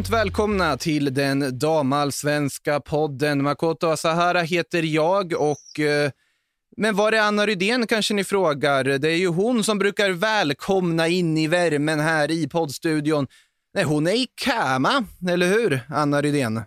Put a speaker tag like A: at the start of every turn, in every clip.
A: Varmt välkomna till den damallsvenska podden. Makoto Asahara heter jag och eh, men var är Anna Rydén kanske ni frågar? Det är ju hon som brukar välkomna in i värmen här i poddstudion. Nej, hon är i Kama, eller hur Anna Rydén?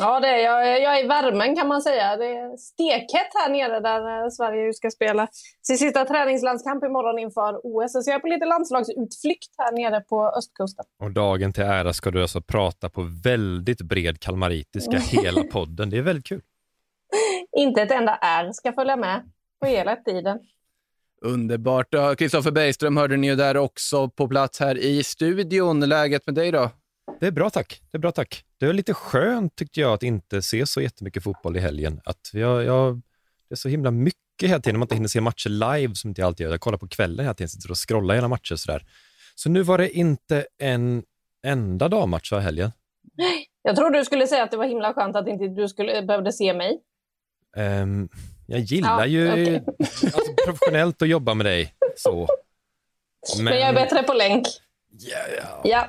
B: Ja, det är jag. Jag är i värmen kan man säga. Det är stekhett här nere där eh, Sverige ska spela sin sista träningslandskamp imorgon inför OS. Så jag är på lite landslagsutflykt här nere på östkusten.
C: Och dagen till ära ska du alltså prata på väldigt bred kalmaritiska hela podden. Det är väldigt kul.
B: Inte ett enda R ska följa med på hela tiden.
A: Underbart. Kristoffer Bergström hörde ni ju där också på plats här i studion. Läget med dig då?
C: Det är bra tack. Det är bra tack. Det är lite skönt tyckte jag att inte se så jättemycket fotboll i helgen. Att jag, jag, det är så himla mycket hela tiden, man inte hinner se matcher live som inte jag alltid gör. Jag kollar på kvällen hela tiden, sitter och scrollar hela matcher sådär. Så nu var det inte en enda dammatch i helgen.
B: Jag trodde du skulle säga att det var himla skönt att inte du skulle, behövde se mig.
C: Um, jag gillar ja, ju okay. alltså, professionellt att jobba med dig. så.
B: Men, Men jag är bättre på länk.
C: Yeah,
B: ja,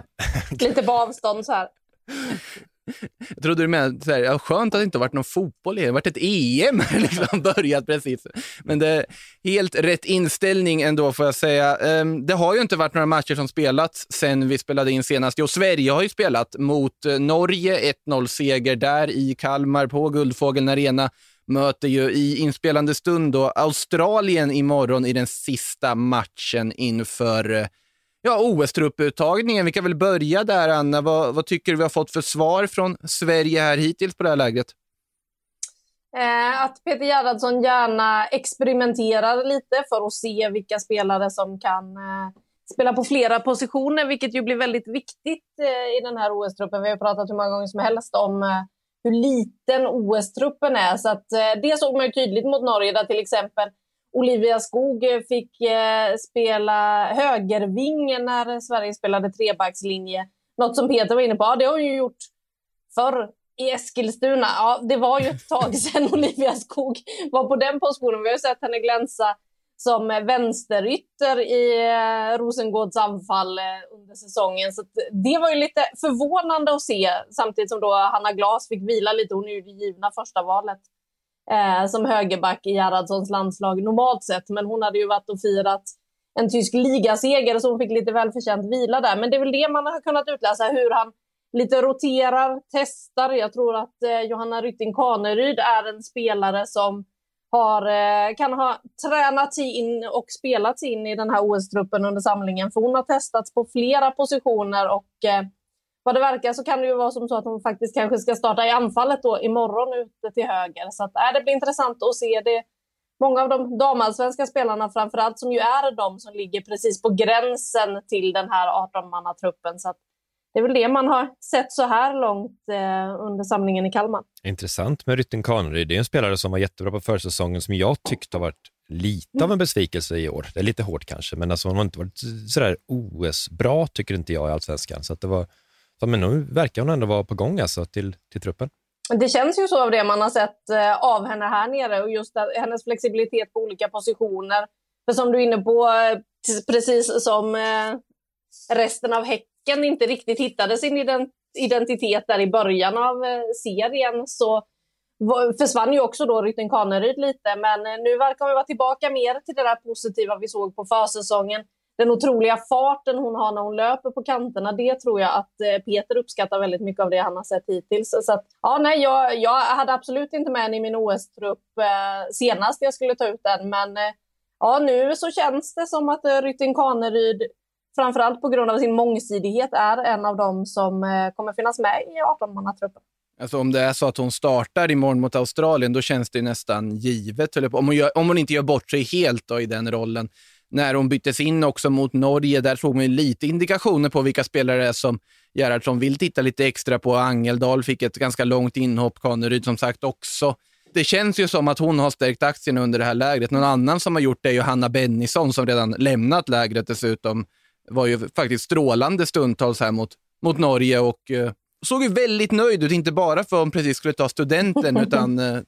B: lite på avstånd så här.
A: Jag trodde du menade så här, ja, skönt att det inte varit någon fotboll i det. har varit ett EM liksom börjat precis. Men det är helt rätt inställning ändå får jag säga. Ehm, det har ju inte varit några matcher som spelats sen vi spelade in senast. Jo, Sverige har ju spelat mot eh, Norge, 1-0-seger där i Kalmar på Guldfågeln Arena. Möter ju i inspelande stund då Australien imorgon i den sista matchen inför eh, Ja, OS-trupputtagningen. Vi kan väl börja där, Anna. Vad, vad, tycker du vi har fått för svar från Sverige här hittills på det här lägret?
B: Eh, att Peter Gerhardsson gärna experimenterar lite för att se vilka spelare som kan eh, spela på flera positioner, vilket ju blir väldigt viktigt eh, i den här OS-truppen. Vi har pratat hur många gånger som helst om eh, hur liten OS-truppen är. Så att, eh, det såg man ju tydligt mot Norge, där till exempel Olivia Skog eh, fick eh, spela högerving när Sverige spelade trebackslinje. Något som Peter var inne på, ja, det har hon ju gjort förr i Eskilstuna. Ja, det var ju ett tag sedan Olivia Skog var på den positionen. Vi har ju sett henne glänsa som eh, vänsterytter i eh, Rosengårds anfall eh, under säsongen. Så eh, det var ju lite förvånande att se, samtidigt som då Hanna Glas fick vila lite. Hon är ju det givna första valet eh, som högerback i Gerhardssons landslag normalt sett. Men hon hade ju varit och firat en tysk ligaseger så hon fick lite välförtjänt vila där. Men det är väl det man har kunnat utläsa, hur han lite roterar, testar. Jag tror att eh, Johanna Rytting Kaneryd är en spelare som har, eh, kan ha tränat in och spelat in i den här OS-truppen under samlingen. För hon har testats på flera positioner och eh, vad det verkar så kan det ju vara som så att hon faktiskt kanske ska starta i anfallet då imorgon ute till höger. Så att, äh, det blir intressant att se det. Många av de damallsvenska spelarna framförallt som ju är de som ligger precis på gränsen till den här 18-mannatruppen. Så att, det är väl det man har sett så här långt eh, under samlingen i Kalmar.
C: Intressant med Rytting Kaneryd. Det är en spelare som var jättebra på försäsongen som jag tyckte har varit lite av en besvikelse i år. Det är lite hårt kanske, men alltså hon har inte varit sådär OS-bra tycker inte jag i Allsvenskan. Så det var men nu verkar hon ändå vara på gång alltså, till, till truppen.
B: Det känns ju så av det man har sett eh, av henne här nere och just hennes flexibilitet på olika positioner. För som du är inne på, eh, precis som eh, resten av Häcken inte riktigt hittade sin identitet där i början av serien så försvann ju också då Rytten Kaneryd lite. Men nu verkar hon vara tillbaka mer till det där positiva vi såg på försäsongen den otroliga farten hon har när hon löper på kanterna, det tror jag att eh, Peter uppskattar väldigt mycket av det han har sett hittills. Så att, ja, nej, jag, jag hade absolut inte med henne i min OS-trupp eh, senast jag skulle ta ut den, men eh, ja, nu så känns det som att eh, Rytting Kaneryd, framförallt på grund av sin mångsidighet, är en av dem som eh, kommer finnas med i 18-mannatruppen.
A: Alltså om det är så att hon startar imorgon mot Australien, då känns det nästan givet. Om hon, gör, om hon inte gör bort sig helt då, i den rollen när hon byttes in också mot Norge. Där såg man lite indikationer på vilka spelare det är som Gerhardsson vill titta lite extra på. Angeldal fick ett ganska långt inhopp, Kaneryd som sagt också. Det känns ju som att hon har stärkt aktierna under det här lägret. Någon annan som har gjort det är ju Hanna Bennison som redan lämnat lägret dessutom. Var ju faktiskt strålande stundtals här mot, mot Norge och eh, såg ju väldigt nöjd ut, inte bara för att hon precis skulle ta studenten, utan eh,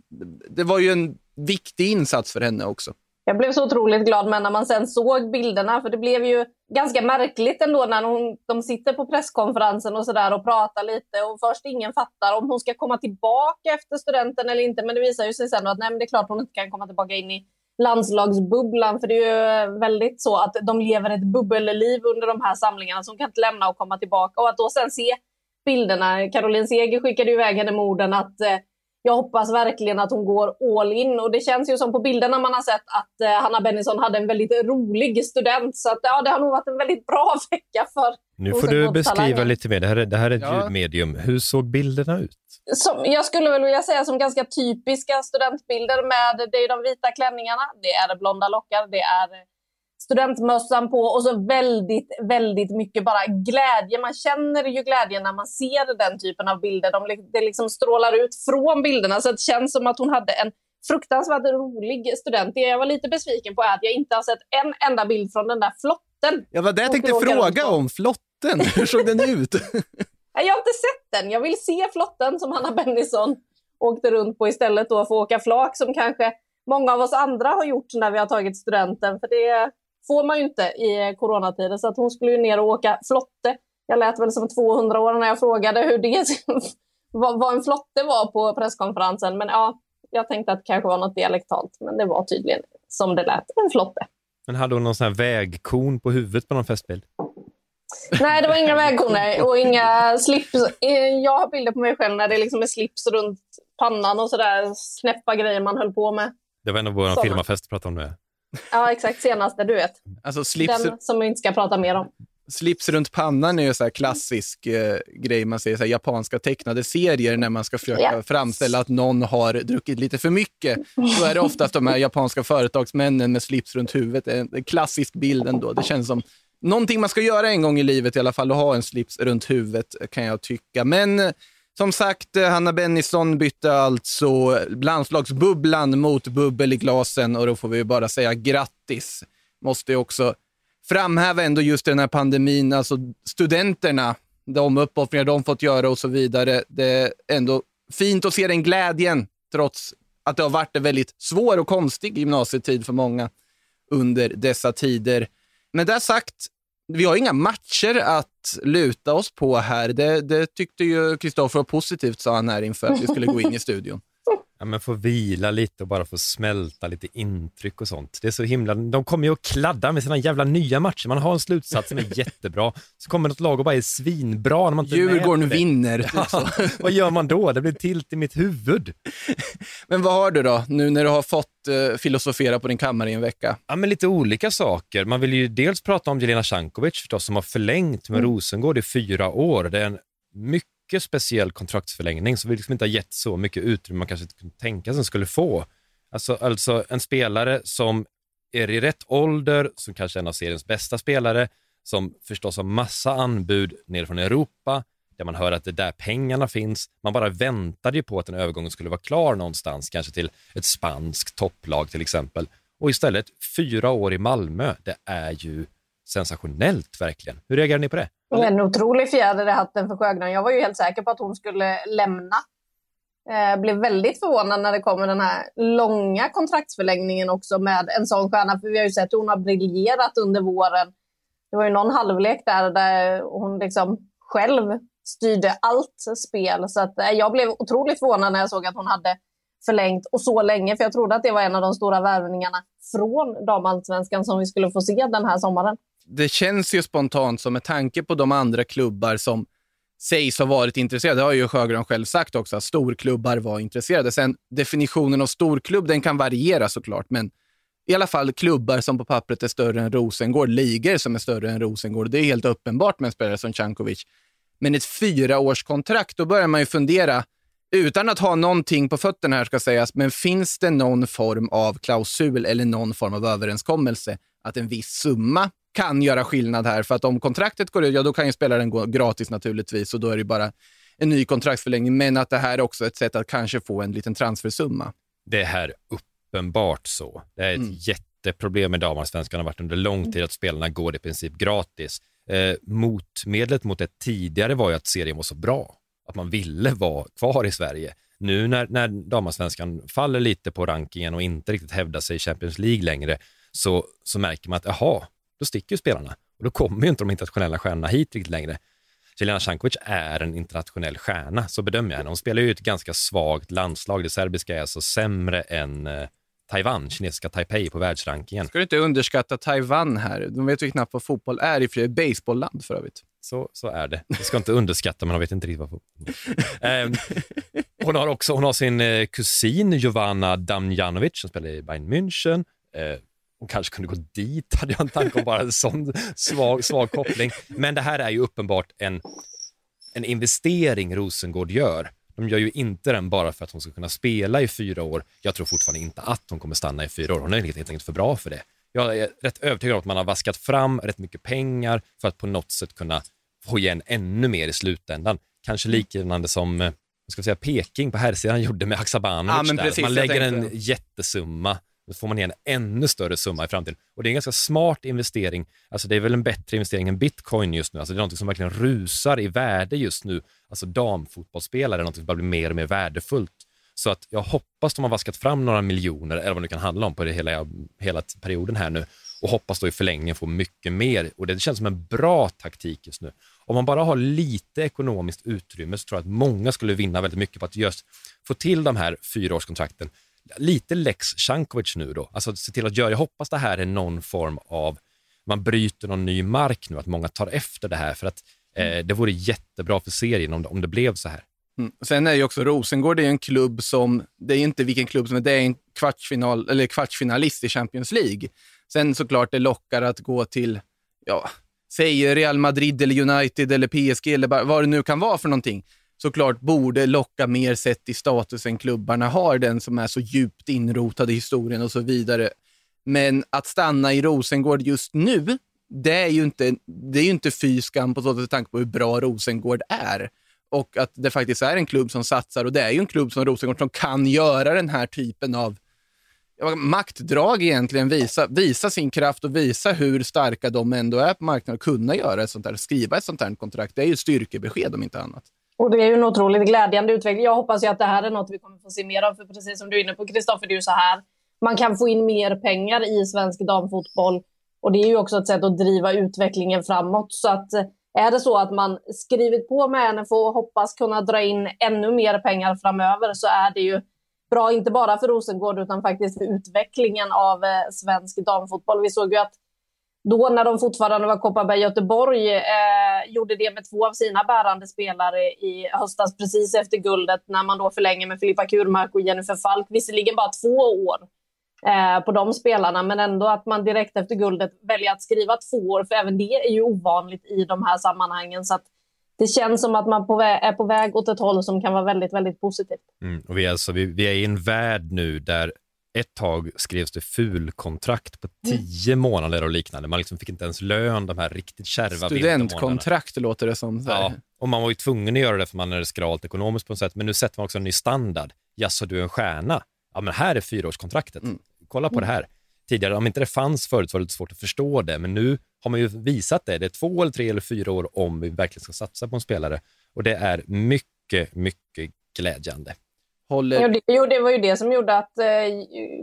A: det var ju en viktig insats för henne också.
B: Jag blev så otroligt glad men när man sen såg bilderna, för det blev ju ganska märkligt ändå när hon, de sitter på presskonferensen och sådär och pratar lite och först ingen fattar om hon ska komma tillbaka efter studenten eller inte. Men det visar ju sig sen att nej, det är klart hon inte kan komma tillbaka in i landslagsbubblan. För det är ju väldigt så att de lever ett bubbelliv under de här samlingarna så hon kan inte lämna och komma tillbaka. Och att då sen se bilderna. Caroline Seger skickade iväg henne med orden att eh, jag hoppas verkligen att hon går all in. Och det känns ju som på bilderna man har sett att eh, Hanna Bennison hade en väldigt rolig student. Så att, ja, det har nog varit en väldigt bra vecka för
C: Nu får du beskriva lite mer. Det här är, det här är ett ja. ljudmedium. Hur såg bilderna ut?
B: Som, jag skulle väl vilja säga som ganska typiska studentbilder med det är de vita klänningarna, det är blonda lockar, det är studentmössan på och så väldigt, väldigt mycket bara glädje. Man känner ju glädjen när man ser den typen av bilder. De, det liksom strålar ut från bilderna så det känns som att hon hade en fruktansvärt rolig student. Det jag var lite besviken på är att jag inte har sett en enda bild från den där flotten.
A: Ja, vad det jag tänkte fråga om. Flotten, hur såg den ut?
B: jag har inte sett den. Jag vill se flotten som Hanna Bennison åkte runt på istället då för att åka flak som kanske många av oss andra har gjort när vi har tagit studenten. För det får man ju inte i coronatider. Så att hon skulle ju ner och åka flotte. Jag lät väl som 200 år när jag frågade hur det, vad en flotte var på presskonferensen. Men ja, jag tänkte att det kanske var något dialektalt, men det var tydligen som det lät, en flotte.
C: Men hade hon någon sån här vägkon på huvudet på någon festbild?
B: Nej, det var inga vägkoner och inga slips. Jag har bilder på mig själv när det liksom är slips runt pannan och sådär snäppa grejer man höll på med.
C: Det var en av våra filmafest pratade om det.
B: Ja, exakt. Senaste, du vet.
A: Alltså, slips...
B: Den som vi inte ska prata mer om.
A: Slips runt pannan är ju så klassisk eh, grej man ser i japanska tecknade serier när man ska försöka yes. framställa att någon har druckit lite för mycket. Då är det oftast de här japanska företagsmännen med slips runt huvudet. En, en klassisk bild ändå. Det känns som någonting man ska göra en gång i livet i alla fall, att ha en slips runt huvudet kan jag tycka. Men som sagt, eh, Hanna Bennison bytte alltså landslagsbubblan mot bubbel i glasen och då får vi bara säga grattis. Måste också framhäva ändå just den här pandemin, alltså studenterna, de uppoffringar de fått göra och så vidare. Det är ändå fint att se den glädjen, trots att det har varit en väldigt svår och konstig gymnasietid för många under dessa tider. Men det sagt, vi har inga matcher att luta oss på här. Det, det tyckte ju Kristoffer var positivt, sa han här inför att vi skulle gå in i studion.
C: Ja, men få vila lite och bara få smälta lite intryck och sånt. Det är så himla... De kommer ju att kladda med sina jävla nya matcher. Man har en slutsats som är jättebra, så kommer något lag och bara är svinbra. När man inte
A: Djurgården vinner.
C: Ja, vad gör man då? Det blir tilt i mitt huvud.
A: Men vad har du då, nu när du har fått uh, filosofera på din kammare i en vecka?
C: Ja, men lite olika saker. Man vill ju dels prata om Jelena Cankovic förstås, som har förlängt med mm. Rosengård i fyra år. Det är en mycket mycket speciell kontraktsförlängning som vi liksom inte har gett så mycket utrymme man kanske inte kunde tänka sig skulle få. Alltså, alltså en spelare som är i rätt ålder, som kanske är en av seriens bästa spelare, som förstås har massa anbud ner från Europa, där man hör att det är där pengarna finns. Man bara väntade ju på att den övergången skulle vara klar någonstans, kanske till ett spanskt topplag till exempel. Och istället fyra år i Malmö, det är ju sensationellt verkligen. Hur reagerar ni på det?
B: En otrolig fjäder i hatten för Sjögran. Jag var ju helt säker på att hon skulle lämna. Eh, blev väldigt förvånad när det kommer den här långa kontraktsförlängningen också med en sån stjärna. För vi har ju sett hur hon har briljerat under våren. Det var ju någon halvlek där, där hon liksom själv styrde allt spel. Så att, eh, jag blev otroligt förvånad när jag såg att hon hade förlängt och så länge. För jag trodde att det var en av de stora värvningarna från damallsvenskan som vi skulle få se den här sommaren
A: det känns ju spontant som med tanke på de andra klubbar som sägs ha varit intresserade. Det har ju Sjögran själv sagt också, att storklubbar var intresserade. Sen definitionen av storklubb, den kan variera såklart, men i alla fall klubbar som på pappret är större än Rosengård, ligor som är större än Rosengård. Det är helt uppenbart med en spelare som Cankovic. Men ett fyraårskontrakt, då börjar man ju fundera, utan att ha någonting på fötterna här ska sägas, men finns det någon form av klausul eller någon form av överenskommelse att en viss summa kan göra skillnad här. För att om kontraktet går ut, ja då kan ju spelaren gå gratis naturligtvis och då är det bara en ny kontraktsförlängning. Men att det här är också ett sätt att kanske få en liten transfersumma.
C: Det är uppenbart så. Det är ett mm. jätteproblem med damallsvenskan har varit under lång tid att spelarna går i princip gratis. Eh, motmedlet mot det tidigare var ju att serien var så bra, att man ville vara kvar i Sverige. nu när, när damallsvenskan faller lite på rankingen och inte riktigt hävdar sig i Champions League längre, så, så märker man att jaha, då sticker ju spelarna. Och då kommer ju inte de internationella stjärnorna hit riktigt längre. Jelena Cankovic är en internationell stjärna, så bedömer jag henne. Hon spelar ju ett ganska svagt landslag. Det serbiska är alltså sämre än eh, Taiwan, kinesiska Taipei på världsrankingen.
A: Ska du inte underskatta Taiwan här? De vet ju knappt vad fotboll är i för baseballland för övrigt.
C: Så, så är det. Det ska inte underskatta, men de vet inte riktigt vad fotboll är. Eh, hon har också hon har sin eh, kusin Jovana Damjanovic som spelar i Bayern München. Hon kanske kunde gå dit, hade jag en tanke om bara en sån svag, svag koppling. Men det här är ju uppenbart en, en investering Rosengård gör. De gör ju inte den bara för att hon ska kunna spela i fyra år. Jag tror fortfarande inte att hon kommer stanna i fyra år. Hon är helt enkelt för bra för det. Jag är rätt övertygad om att man har vaskat fram rätt mycket pengar för att på något sätt kunna få igen ännu mer i slutändan. Kanske liknande som eh, ska säga, Peking på här sidan gjorde med Haksabanovic. Ja, precis, man lägger en jättesumma då får man igen en ännu större summa i framtiden. Och det är en ganska smart investering. Alltså det är väl en bättre investering än bitcoin just nu. Alltså det är något som verkligen rusar i värde just nu. Alltså damfotbollsspelare är något som bara blir mer och mer värdefullt. Så att jag hoppas de har vaskat fram några miljoner, eller vad det kan handla om på det hela, hela perioden här nu och hoppas då i förlängningen få mycket mer. Och det känns som en bra taktik just nu. Om man bara har lite ekonomiskt utrymme så tror jag att många skulle vinna väldigt mycket på att just få till de här fyraårskontrakten lite lex Cankovic nu då. Alltså se till att göra, jag hoppas det här är någon form av, man bryter någon ny mark nu, att många tar efter det här för att eh, det vore jättebra för serien om det, om det blev så här.
A: Mm. Sen är ju också Rosengård är en klubb som, det är inte vilken klubb som är, det är en kvartsfinal, eller kvartsfinalist i Champions League. Sen såklart det lockar att gå till, ja, säg Real Madrid eller United eller PSG eller vad det nu kan vara för någonting såklart borde locka mer sett i statusen klubbarna har, den som är så djupt inrotad i historien och så vidare. Men att stanna i Rosengård just nu, det är ju inte, det är ju inte fy skam på så sätt tanke på hur bra Rosengård är. Och att det faktiskt är en klubb som satsar och det är ju en klubb som Rosengård som kan göra den här typen av maktdrag egentligen, visa, visa sin kraft och visa hur starka de ändå är på marknaden och kunna göra ett sånt där, skriva ett sånt här kontrakt. Det är ju styrkebesked om inte annat.
B: Och det är ju en otroligt glädjande utveckling. Jag hoppas ju att det här är något vi kommer få se mer av. För precis som du är inne på, Kristoffer, det är ju så här. Man kan få in mer pengar i svensk damfotboll. Och det är ju också ett sätt att driva utvecklingen framåt. Så att är det så att man skrivit på med NFO och hoppas kunna dra in ännu mer pengar framöver så är det ju bra, inte bara för Rosengård utan faktiskt för utvecklingen av eh, svensk damfotboll. Vi såg ju att då när de fortfarande var Kopparberg Göteborg eh, gjorde det med två av sina bärande spelare i höstas precis efter guldet när man då förlänger med Filippa Kurmark och Jennifer Falk. Visserligen bara två år eh, på de spelarna men ändå att man direkt efter guldet väljer att skriva två år för även det är ju ovanligt i de här sammanhangen. Så att det känns som att man på är på väg åt ett håll som kan vara väldigt, väldigt positivt.
C: Mm, och vi, är alltså, vi, vi är i en värld nu där ett tag skrevs det fulkontrakt på mm. tio månader och liknande. Man liksom fick inte ens lön de här riktigt kärva
A: Studentkontrakt låter det som.
C: Ja, och man var ju tvungen att göra det för man är skralt ekonomiskt på något sätt. Men nu sätter man också en ny standard. Jaså, du är en stjärna? Ja, men här är fyraårskontraktet. Mm. Kolla på mm. det här. Tidigare, om inte det fanns förut var det lite svårt att förstå det, men nu har man ju visat det. Det är två eller tre eller fyra år om vi verkligen ska satsa på en spelare och det är mycket, mycket glädjande
B: håller... Jo det, jo, det var ju det som gjorde att eh,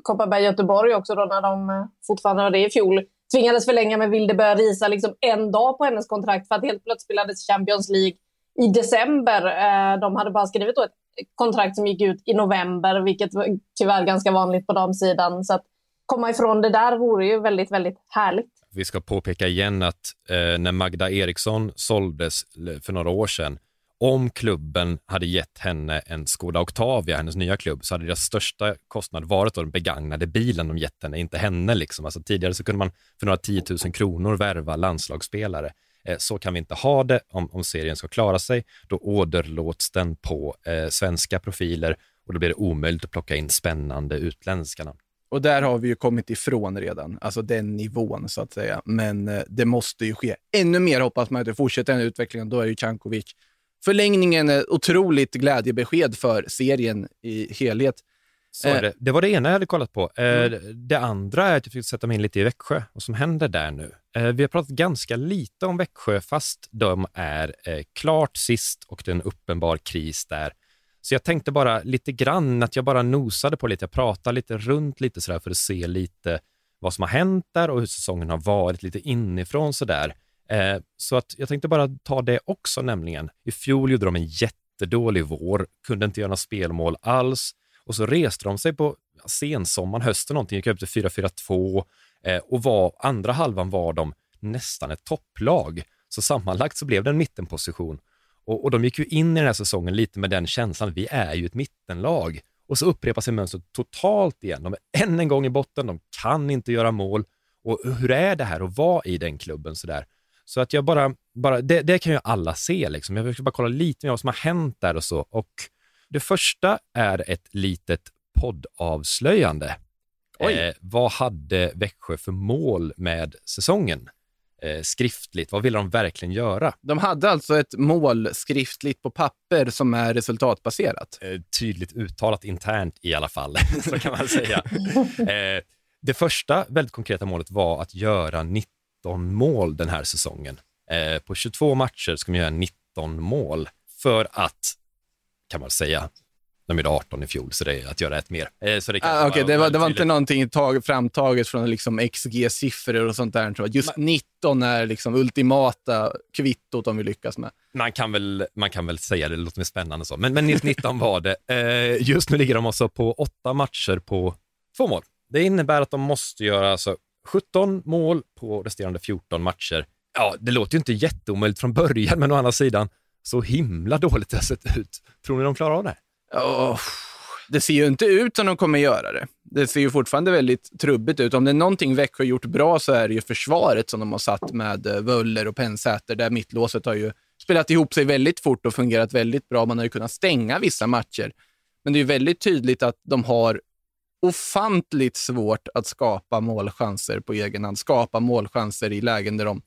B: Kopparberg Göteborg också, då, när de eh, fortfarande var det i fjol, tvingades förlänga med Vilde Börja Risa liksom en dag på hennes kontrakt för att helt plötsligt spelades Champions League i december. Eh, de hade bara skrivit då ett kontrakt som gick ut i november, vilket var tyvärr ganska vanligt på damsidan. Så att komma ifrån det där vore ju väldigt, väldigt härligt.
C: Vi ska påpeka igen att eh, när Magda Eriksson såldes för några år sedan om klubben hade gett henne en Skoda Octavia, hennes nya klubb, så hade deras största kostnad varit den begagnade bilen de gett henne, inte henne. Liksom. Alltså, tidigare så kunde man för några tiotusen kronor värva landslagsspelare. Eh, så kan vi inte ha det om, om serien ska klara sig. Då åderlåts den på eh, svenska profiler och då blir det omöjligt att plocka in spännande utländska namn.
A: Och där har vi ju kommit ifrån redan, alltså den nivån så att säga. Men eh, det måste ju ske ännu mer hoppas man att det fortsätter den utvecklingen. Då är ju Cankovic Förlängningen är otroligt glädjebesked för serien i helhet.
C: Så är det. det var det ena jag hade kollat på. Eh, mm. Det andra är att jag fick sätta mig in lite i Växjö, vad som händer där nu. Eh, vi har pratat ganska lite om Växjö, fast de är eh, klart sist och det är en uppenbar kris där. Så jag tänkte bara lite grann att jag bara nosade på lite, jag pratade lite runt lite sådär för att se lite vad som har hänt där och hur säsongen har varit lite inifrån sådär. Eh, så att jag tänkte bara ta det också nämligen. I fjol gjorde de en jättedålig vår, kunde inte göra några spelmål alls och så reste de sig på sensommaren, hösten någonting, gick upp till 4-4-2 eh, och var, andra halvan var de nästan ett topplag. Så sammanlagt så blev det en mittenposition. Och, och de gick ju in i den här säsongen lite med den känslan, vi är ju ett mittenlag. Och så upprepar sig mönstret totalt igen. De är än en gång i botten, de kan inte göra mål. Och hur är det här att vara i den klubben sådär? Så att jag bara, bara det, det kan ju alla se liksom. Jag försöker bara kolla lite mer vad som har hänt där och så. Och det första är ett litet poddavslöjande. Eh, vad hade Växjö för mål med säsongen? Eh, skriftligt, vad ville de verkligen göra?
A: De hade alltså ett mål skriftligt på papper som är resultatbaserat.
C: Eh, tydligt uttalat internt i alla fall, så kan man säga. Eh, det första väldigt konkreta målet var att göra 19 mål den här säsongen. Eh, på 22 matcher ska man göra 19 mål för att, kan man säga, de gjorde 18 i fjol, så det är att göra ett mer.
A: Eh, så det, ah, okay, det, var, det var inte någonting tag, framtaget från liksom XG-siffror och sånt där. Just man, 19 är liksom ultimata kvittot om vi lyckas med.
C: Man kan väl, man kan väl säga det, det låter mer spännande så. Men, men 19 var det. Eh, just nu ligger de också på åtta matcher på två mål. Det innebär att de måste göra alltså 17 mål på resterande 14 matcher. Ja, det låter ju inte jätteomöjligt från början, men å andra sidan, så himla dåligt det har sett ut. Tror ni de klarar av det?
A: Oh, det ser ju inte ut som de kommer göra det. Det ser ju fortfarande väldigt trubbigt ut. Om det är någonting Växjö gjort bra så är det ju försvaret som de har satt med eh, völler Wöller och Pennsäter, där mittlåset har ju spelat ihop sig väldigt fort och fungerat väldigt bra. Man har ju kunnat stänga vissa matcher. Men det är ju väldigt tydligt att de har ofantligt svårt att skapa målchanser på egen hand. Skapa målchanser i lägen där de,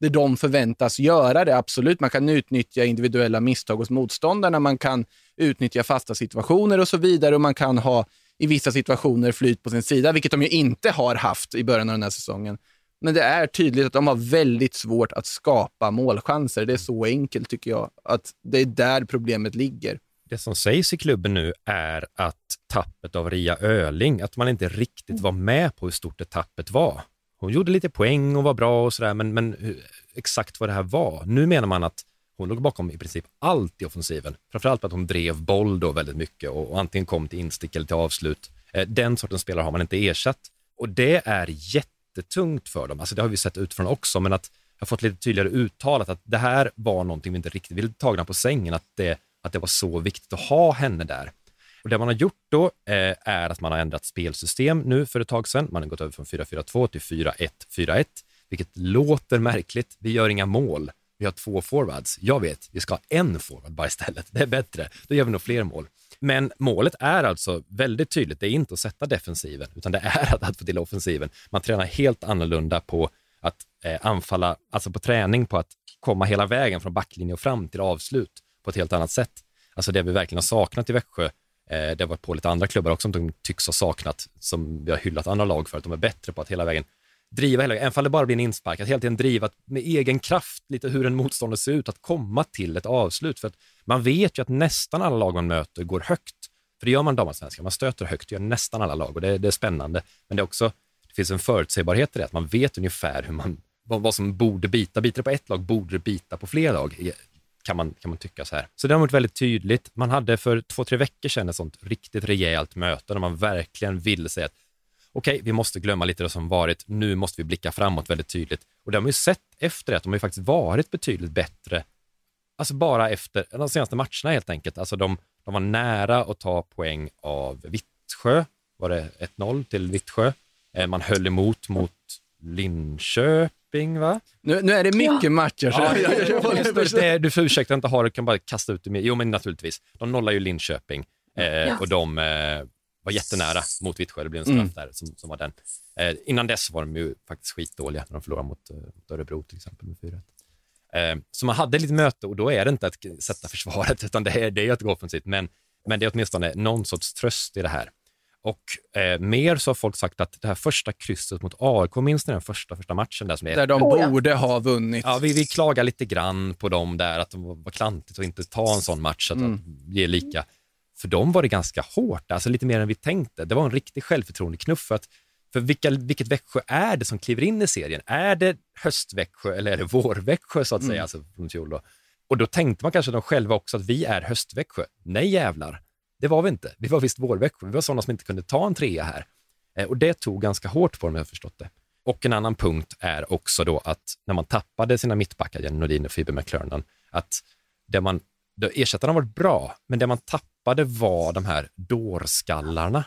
A: där de förväntas göra det. Absolut, man kan utnyttja individuella misstag hos motståndarna. Man kan utnyttja fasta situationer och så vidare och man kan ha i vissa situationer flyt på sin sida, vilket de ju inte har haft i början av den här säsongen. Men det är tydligt att de har väldigt svårt att skapa målchanser. Det är så enkelt tycker jag, att det är där problemet ligger.
C: Det som sägs i klubben nu är att tappet av Ria Öling, att man inte riktigt var med på hur stort det tappet var. Hon gjorde lite poäng och var bra och sådär, men, men exakt vad det här var. Nu menar man att hon låg bakom i princip allt i offensiven. Framförallt att hon drev boll då väldigt mycket och, och antingen kom till instick eller till avslut. Eh, den sortens spelare har man inte ersatt och det är jättetungt för dem. Alltså det har vi sett utifrån också, men att jag har fått lite tydligare uttalat att det här var någonting vi inte riktigt ville tagna på sängen, att det, att det var så viktigt att ha henne där. Och det man har gjort då eh, är att man har ändrat spelsystem nu för ett tag sedan. Man har gått över från 4-4-2 till 4-1-4-1, vilket låter märkligt. Vi gör inga mål vi har två forwards. Jag vet, vi ska ha en forward bara istället. Det är bättre. Då gör vi nog fler mål. Men målet är alltså väldigt tydligt. Det är inte att sätta defensiven, utan det är att, att få till offensiven. Man tränar helt annorlunda på att eh, anfalla, alltså på träning på att komma hela vägen från backlinje och fram till avslut på ett helt annat sätt. Alltså det vi verkligen har saknat i Växjö, eh, det har varit på lite andra klubbar också som de tycks ha saknat, som vi har hyllat andra lag för, att de är bättre på att hela vägen driva hela vägen, även om det bara blir en inspark, att hela tiden driva med egen kraft lite hur en motståndare ser ut, att komma till ett avslut. För att man vet ju att nästan alla lag man möter går högt. För det gör man damallsvenskan, man stöter högt, det gör nästan alla lag och det, det, är spännande. Men det är också, det finns en förutsägbarhet i det, att man vet ungefär hur man, vad, vad som borde bita. Biter det på ett lag, borde det bita på fler lag? Kan man, kan man tycka så här. Så det har varit väldigt tydligt. Man hade för två, tre veckor sedan ett sånt riktigt rejält möte där man verkligen ville säga att okej, okay, vi måste glömma lite det som varit, nu måste vi blicka framåt väldigt tydligt. Och det har man ju sett efter det, att de har ju faktiskt varit betydligt bättre, alltså bara efter de senaste matcherna helt enkelt. Alltså de, de var nära att ta poäng av Vittsjö, var det 1-0 till Vittsjö. Eh, man höll emot mot Linköping, va?
A: Nu, nu är det mycket ja. matcher. Så ja, jag,
C: jag, jag, du får ursäkta att inte ha det, kan bara kasta ut det. Med. Jo, men naturligtvis. De nollar ju Linköping eh, ja. och de eh, var jättenära mot Vittsjö. Det blev en straff mm. där som, som var den. Eh, innan dess var de ju faktiskt skitdåliga när de förlorade mot, eh, mot Örebro till exempel med 4 eh, Så man hade lite möte och då är det inte att sätta försvaret utan det är, det är att gå offensivt. Men, men det är åtminstone någon sorts tröst i det här. Och eh, mer så har folk sagt att det här första krysset mot AIK, minns ni den första, första matchen? Där, som
A: är, där de oh, borde ja. ha vunnit.
C: Ja, vi, vi klagar lite grann på dem där, att de var klantigt att inte ta en sån match, att mm. ge lika. för dem var det ganska hårt, alltså lite mer än vi tänkte. Det var en riktig självförtroendeknuff för att för vilka, vilket Växjö är det som kliver in i serien? Är det höstväxjö eller är det vårväxjö så att säga, mm. alltså från fjol då? Och då tänkte man kanske de själva också att vi är höstväxjö. Nej jävlar, det var vi inte. Vi var visst vårväxjö. Vi var sådana som inte kunde ta en trea här. Eh, och det tog ganska hårt på dem, jag har förstått det. Och en annan punkt är också då att när man tappade sina mittbackar, Jenny Nordin och Phoebe McClernand, att det man, ersättarna var bra, men det man tappade var de här dårskallarna.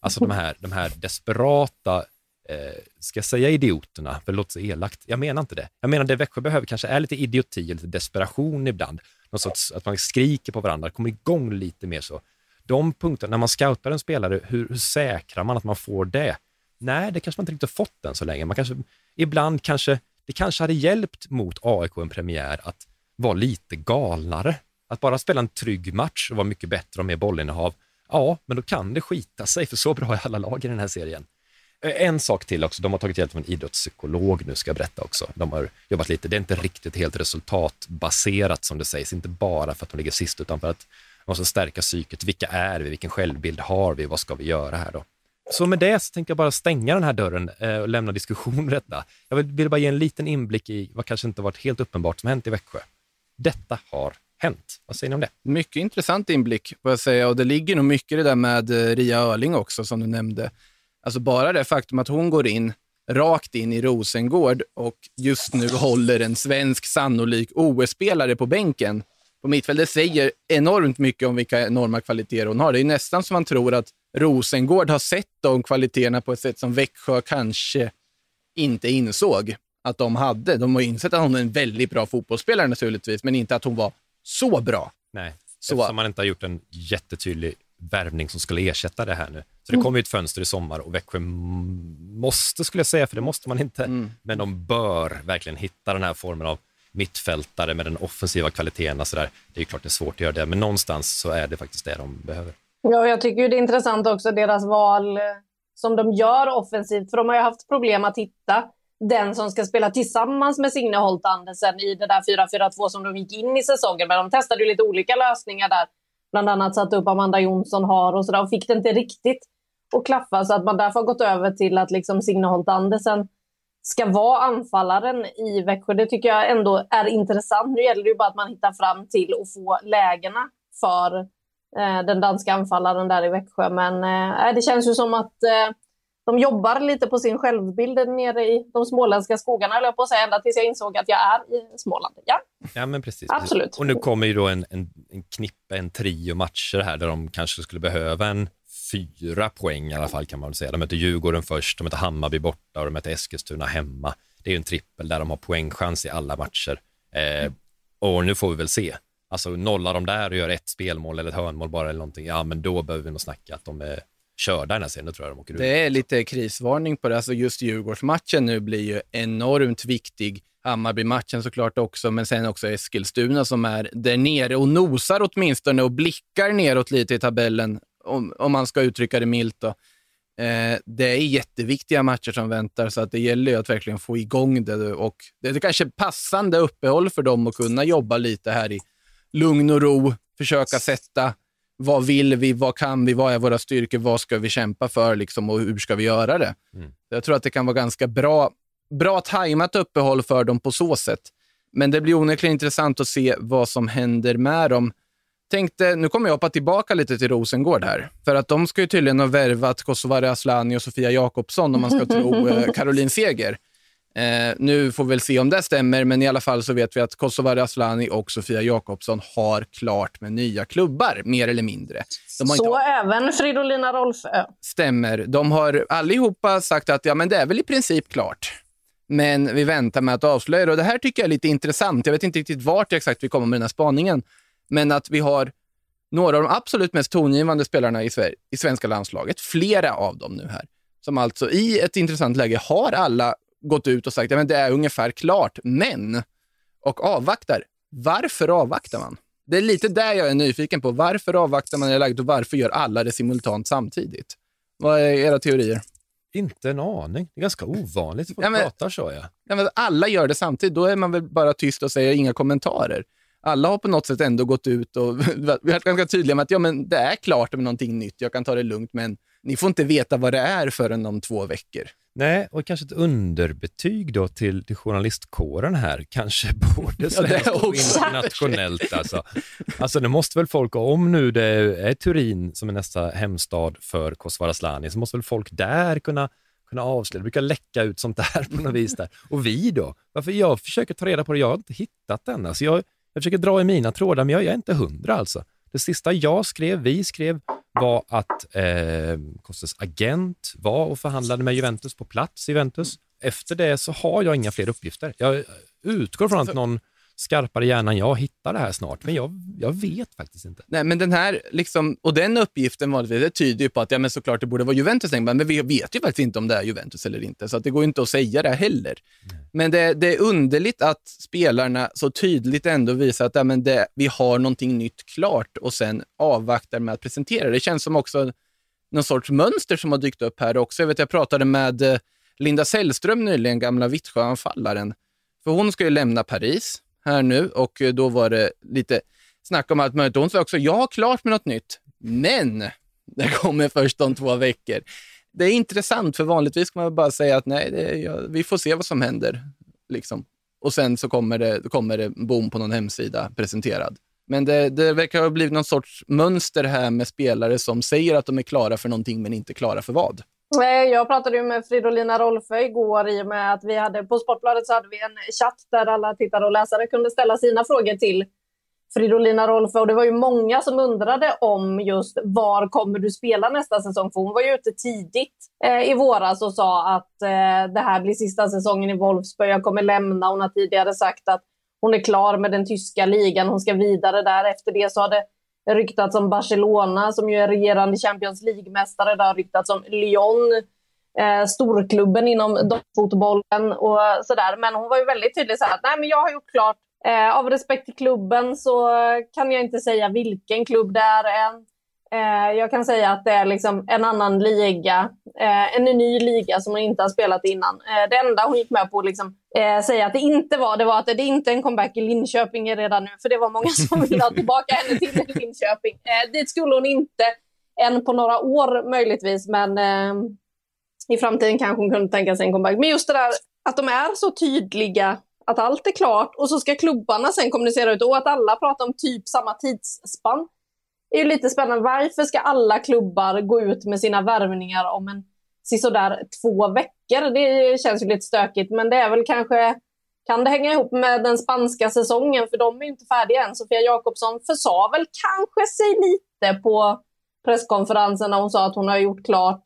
C: Alltså de här, de här desperata, eh, ska jag säga idioterna, för det låter så elakt. Jag menar inte det. Jag menar det Växjö behöver kanske är lite idioti, lite desperation ibland. Någon sorts, att man skriker på varandra, kommer igång lite mer så. De punkterna, när man scoutar en spelare, hur, hur säkrar man att man får det? Nej, det kanske man inte riktigt fått än så länge. Man kanske, ibland kanske, det kanske hade hjälpt mot AIK en premiär att vara lite galnare. Att bara spela en trygg match och vara mycket bättre och mer bollinnehav. Ja, men då kan det skita sig, för så bra är alla lag i den här serien. Eh, en sak till också, de har tagit hjälp av en idrottspsykolog nu ska jag berätta också. De har jobbat lite, det är inte riktigt helt resultatbaserat som det sägs, inte bara för att de ligger sist, utan för att de måste stärka psyket. Vilka är vi? Vilken självbild har vi? Vad ska vi göra här då? Så med det så tänkte jag bara stänga den här dörren eh, och lämna diskussion detta. Jag vill, vill bara ge en liten inblick i vad kanske inte varit helt uppenbart som hänt i Växjö. Detta har hänt. Vad säger ni om det?
A: Mycket intressant inblick, får jag säga. Och det ligger nog mycket i det där med eh, Ria Örling också, som du nämnde. Alltså bara det faktum att hon går in rakt in i Rosengård och just nu håller en svensk sannolik OS-spelare på bänken på mittfältet säger enormt mycket om vilka enorma kvaliteter hon har. Det är nästan som man tror att Rosengård har sett de kvaliteterna på ett sätt som Växjö kanske inte insåg att de hade. De har insett att hon är en väldigt bra fotbollsspelare naturligtvis, men inte att hon var så bra.
C: Nej, så. eftersom man inte har gjort en jättetydlig värvning som skulle ersätta det här nu. Så det mm. kommer ett fönster i sommar och Växjö måste, skulle jag säga, för det måste man inte, mm. men de bör verkligen hitta den här formen av mittfältare med den offensiva kvaliteten. Så där. Det är klart det är svårt att göra det, men någonstans så är det faktiskt det de behöver.
B: Ja, jag tycker det är intressant också deras val eh, som de gör offensivt, för de har ju haft problem att hitta den som ska spela tillsammans med Signe Holt Andersen i det där 4-4-2 som de gick in i säsongen. Men de testade ju lite olika lösningar där. Bland annat satte upp Amanda Jonsson har och sådär och fick det inte riktigt att klaffa så att man därför har gått över till att liksom Signe Holt Andersen ska vara anfallaren i Växjö. Det tycker jag ändå är intressant. Nu gäller det ju bara att man hittar fram till att få lägena för eh, den danska anfallaren där i Växjö. Men eh, det känns ju som att eh, de jobbar lite på sin självbild nere i de småländska skogarna, eller på att säga, ända tills jag insåg att jag är i Småland. Ja,
C: ja men precis.
B: Absolut.
C: Och nu kommer ju då en, en, en knippe, en trio matcher här där de kanske skulle behöva en fyra poäng i alla fall kan man väl säga. De möter Djurgården först, de möter Hammarby borta och de möter Eskilstuna hemma. Det är ju en trippel där de har poängchans i alla matcher. Eh, och nu får vi väl se. Alltså nollar de där och gör ett spelmål eller ett hörnmål bara eller någonting, ja men då behöver vi nog snacka att de är körda den här serien. Tror jag de åker
A: ut. Det är lite krisvarning på det. Alltså just Djurgårdsmatchen nu blir ju enormt viktig. Hammarby-matchen såklart också, men sen också Eskilstuna som är där nere och nosar åtminstone och blickar neråt lite i tabellen om, om man ska uttrycka det milt. Då. Eh, det är jätteviktiga matcher som väntar, så att det gäller ju att verkligen få igång det. Och det är kanske passande uppehåll för dem att kunna jobba lite här i lugn och ro, försöka sätta vad vill vi, vad kan vi, vad är våra styrkor, vad ska vi kämpa för liksom, och hur ska vi göra det? Mm. Jag tror att det kan vara ganska bra, bra tajmat uppehåll för dem på så sätt. Men det blir onekligen intressant att se vad som händer med dem tänkte, nu kommer jag hoppa tillbaka lite till Rosengård här. För att de ska ju tydligen ha värvat Kosovare Asllani och Sofia Jakobsson om man ska tro eh, Caroline Seger. Eh, nu får vi väl se om det stämmer, men i alla fall så vet vi att Kosovare Asllani och Sofia Jakobsson har klart med nya klubbar, mer eller mindre.
B: så inte... även Fridolina Rolfö?
A: Stämmer. De har allihopa sagt att ja, men det är väl i princip klart. Men vi väntar med att avslöja det. Och det här tycker jag är lite intressant. Jag vet inte riktigt vart exakt vi kommer med den här spaningen. Men att vi har några av de absolut mest tongivande spelarna i, Sver i svenska landslaget, flera av dem nu här, som alltså i ett intressant läge har alla gått ut och sagt att ja, det är ungefär klart, men och avvaktar. Varför avvaktar man? Det är lite där jag är nyfiken på. Varför avvaktar man i läget och varför gör alla det simultant samtidigt? Vad är era teorier?
C: Inte en aning. Det är ganska ovanligt att folk ja, men, pratar så. Ja.
A: Ja, alla gör det samtidigt. Då är man väl bara tyst och säger inga kommentarer. Alla har på något sätt ändå gått ut och varit ganska tydliga med att ja, men det är klart med någonting nytt, jag kan ta det lugnt, men ni får inte veta vad det är förrän om två veckor.
C: Nej, och kanske ett underbetyg då till, till journalistkåren här, kanske både svenskt ja, och internationellt. Alltså. alltså det måste väl folk, om nu det är Turin som är nästa hemstad för Kosovare Asllani, så måste väl folk där kunna kunna avslöja. Det brukar läcka ut sånt där på något vis. Där. Och vi då? Varför jag försöker ta reda på det, jag har inte hittat den. Alltså jag, jag försöker dra i mina trådar, men jag, jag är inte hundra alltså. Det sista jag skrev, vi skrev, var att eh, Kostas agent var och förhandlade med Juventus på plats i Juventus. Efter det så har jag inga fler uppgifter. Jag utgår från att någon skarpare hjärna än jag hittar det här snart, men jag, jag vet faktiskt inte.
A: Nej, men den här, liksom, och den uppgiften det tyder ju på att ja, men såklart det borde vara Juventus, men vi vet ju faktiskt inte om det är Juventus eller inte, så det går inte att säga det heller. Nej. Men det, det, är underligt att spelarna så tydligt ändå visar att ja, men det, vi har någonting nytt klart och sen avvaktar med att presentera. Det känns som också någon sorts mönster som har dykt upp här också. Jag vet, jag pratade med eh, Linda Sällström nyligen, gamla Vittsjöanfallaren. För hon ska ju lämna Paris här nu och eh, då var det lite snack om allt möjligt. Hon sa också, jag har klart med något nytt, men det kommer först om två veckor. Det är intressant, för vanligtvis kan man bara säga att nej, det, ja, vi får se vad som händer. Liksom. Och sen så kommer det, kommer det boom på någon hemsida presenterad. Men det, det verkar ha blivit någon sorts mönster här med spelare som säger att de är klara för någonting men inte klara för vad.
B: Jag pratade ju med Fridolina Rolfö igår i och med att vi hade på Sportbladet så hade vi en chatt där alla tittare och läsare kunde ställa sina frågor till Fridolina Rolfö. Och det var ju många som undrade om just var kommer du spela nästa säsong? För hon var ju ute tidigt eh, i våras och sa att eh, det här blir sista säsongen i Wolfsburg. Jag kommer lämna. Hon har tidigare sagt att hon är klar med den tyska ligan. Hon ska vidare där. Efter det så har det det har ryktats om Barcelona som ju är regerande Champions League-mästare. Det har ryktats om Lyon, eh, storklubben inom fotbollen och sådär. Men hon var ju väldigt tydlig så här, nej men jag har gjort klart. Eh, av respekt till klubben så kan jag inte säga vilken klubb det är än. Eh, jag kan säga att det är liksom en annan liga, eh, en ny liga som hon inte har spelat innan. Eh, det enda hon gick med på att liksom, säga att det inte var, det var att det inte är en comeback i Linköping redan nu, för det var många som ville ha tillbaka henne till Linköping. Eh, dit skulle hon inte än på några år möjligtvis, men i framtiden kanske hon kunde tänka sig en comeback. Men just det där att de är så tydliga att allt är klart och så ska klubbarna sen kommunicera ut och att alla pratar om typ samma tidsspann är ju lite spännande. Varför ska alla klubbar gå ut med sina värvningar om en sådär två veckor? Det känns ju lite stökigt, men det är väl kanske kan det hänga ihop med den spanska säsongen? För de är ju inte färdiga än. Sofia Jakobsson försa väl kanske sig lite på presskonferensen när hon sa att hon har gjort klart.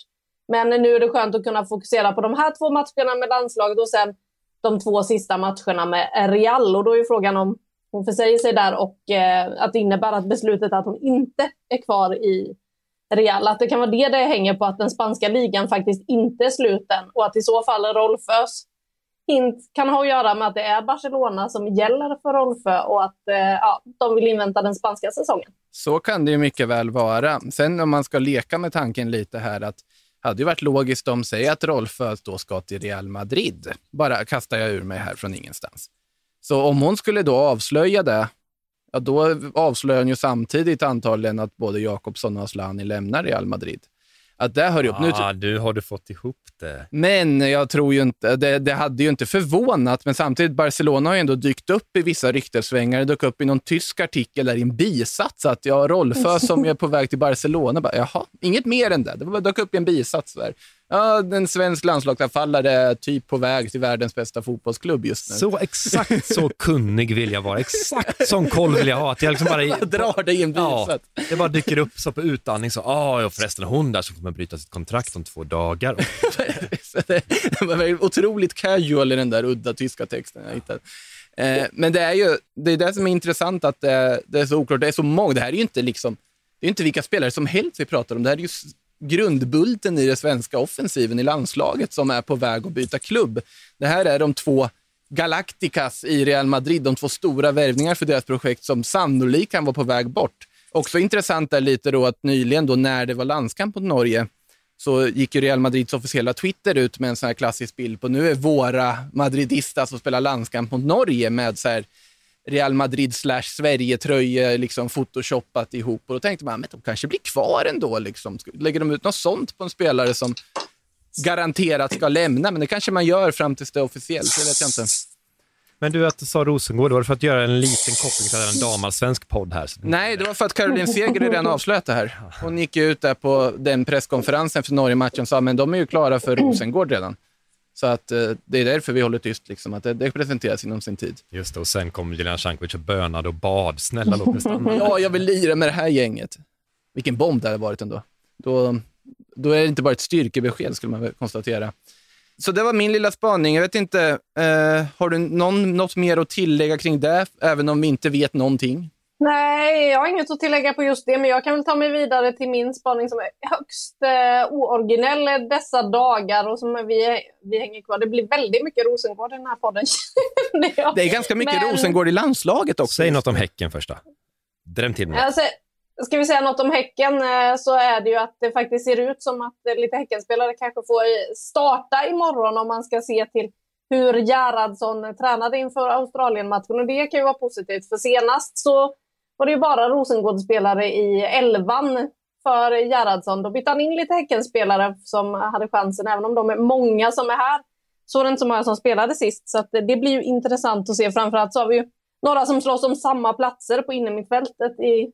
B: Men nu är det skönt att kunna fokusera på de här två matcherna med landslaget och sen de två sista matcherna med Real. Och då är ju frågan om hon försäger sig där och eh, att det innebär att beslutet att hon inte är kvar i Real, att det kan vara det det hänger på att den spanska ligan faktiskt inte är sluten och att i så fall Rolfös hint kan ha att göra med att det är Barcelona som gäller för Rolfö och att eh, ja, de vill invänta den spanska säsongen.
A: Så kan det ju mycket väl vara. Sen om man ska leka med tanken lite här att hade ju varit logiskt om, säg att Rolfö då ska till Real Madrid. Bara kastar jag ur mig här från ingenstans. Så om hon skulle då avslöja det, ja då avslöjar hon ju samtidigt antagligen att både Jakobsson och Asllani lämnar Real Madrid. Att det hör ihop.
C: Ah, nu, du har du fått ihop det.
A: Men jag tror ju inte, det, det, hade ju inte förvånat, men samtidigt Barcelona har ju ändå dykt upp i vissa ryktessvängar. Det dök upp i någon tysk artikel där i en bisats att ja, Rolfö som är på väg till Barcelona, bara, jaha, inget mer än det. Det dök upp i en bisats. Där. Ja, en svensk landslagsanfallare är typ på väg till världens bästa fotbollsklubb just nu.
C: Så exakt så kunnig vill jag vara. Exakt sån koll vill jag ha. Att jag liksom bara,
A: jag drar dig i en bisats.
C: Ja, det bara dyker upp så på utandning så, ah, ja förresten hon där så får man bryta sitt kontrakt om två dagar.
A: det var otroligt casual i den där udda tyska texten jag hittade. Eh, men det är ju det, är det som är intressant, att det, det är så oklart. Det är så många. Det här är ju inte liksom, det är inte vilka spelare som helst vi pratar om. Det här är ju grundbulten i den svenska offensiven i landslaget som är på väg att byta klubb. Det här är de två Galacticas i Real Madrid, de två stora värvningar för deras projekt som sannolikt kan vara på väg bort. Också intressant är lite då att nyligen då när det var landskamp mot Norge så gick ju Real Madrids officiella Twitter ut med en sån här klassisk bild på nu är våra madridistas som spelar landskamp mot Norge med så här Real Madrid slash Sverige-tröja liksom photoshoppat ihop. Och då tänkte man, men de kanske blir kvar ändå. Liksom. Lägger de ut något sånt på en spelare som garanterat ska lämna? Men det kanske man gör fram tills det är officiellt, det vet jag inte.
C: Men du, att du sa Rosengård, var det för att göra en liten koppling till en damallsvensk podd här?
A: Nej, det var för att Caroline Seger redan avslöjat det här. Hon gick ut där på den presskonferensen för Norge-matchen och sa men de är ju klara för Rosengård redan. Så att eh, det är därför vi håller tyst, liksom, att det, det presenteras inom sin tid.
C: Just det, och sen kom Jelena Cankovic och bönade och bad. Snälla låt mig stanna.
A: Ja, jag vill lira med det här gänget. Vilken bomb det hade varit ändå. Då, då är det inte bara ett styrkebesked, skulle man konstatera. Så det var min lilla spaning. Jag vet inte, eh, har du någon, något mer att tillägga kring det, även om vi inte vet någonting?
B: Nej, jag har inget att tillägga på just det, men jag kan väl ta mig vidare till min spaning som är högst eh, ooriginell dessa dagar och som vi, vi hänger kvar. Det blir väldigt mycket Rosengård i den här podden.
A: det är ganska mycket men... Rosengård i landslaget också.
C: Säg något om Häcken först då. Dräm till mig.
B: Alltså, ska vi säga något om Häcken eh, så är det ju att det faktiskt ser ut som att lite Häckenspelare kanske får starta imorgon om man ska se till hur Gerhardsson tränade inför Australien-matchen. Och det kan ju vara positivt, för senast så var det ju bara Rosengårdsspelare i elvan för Gerhardsson. Då bytte han in lite Häckenspelare som hade chansen, även om de är många som är här. Så var det inte så många som spelade sist, så det blir ju intressant att se. Framförallt så har vi ju några som slåss om samma platser på innermittfältet i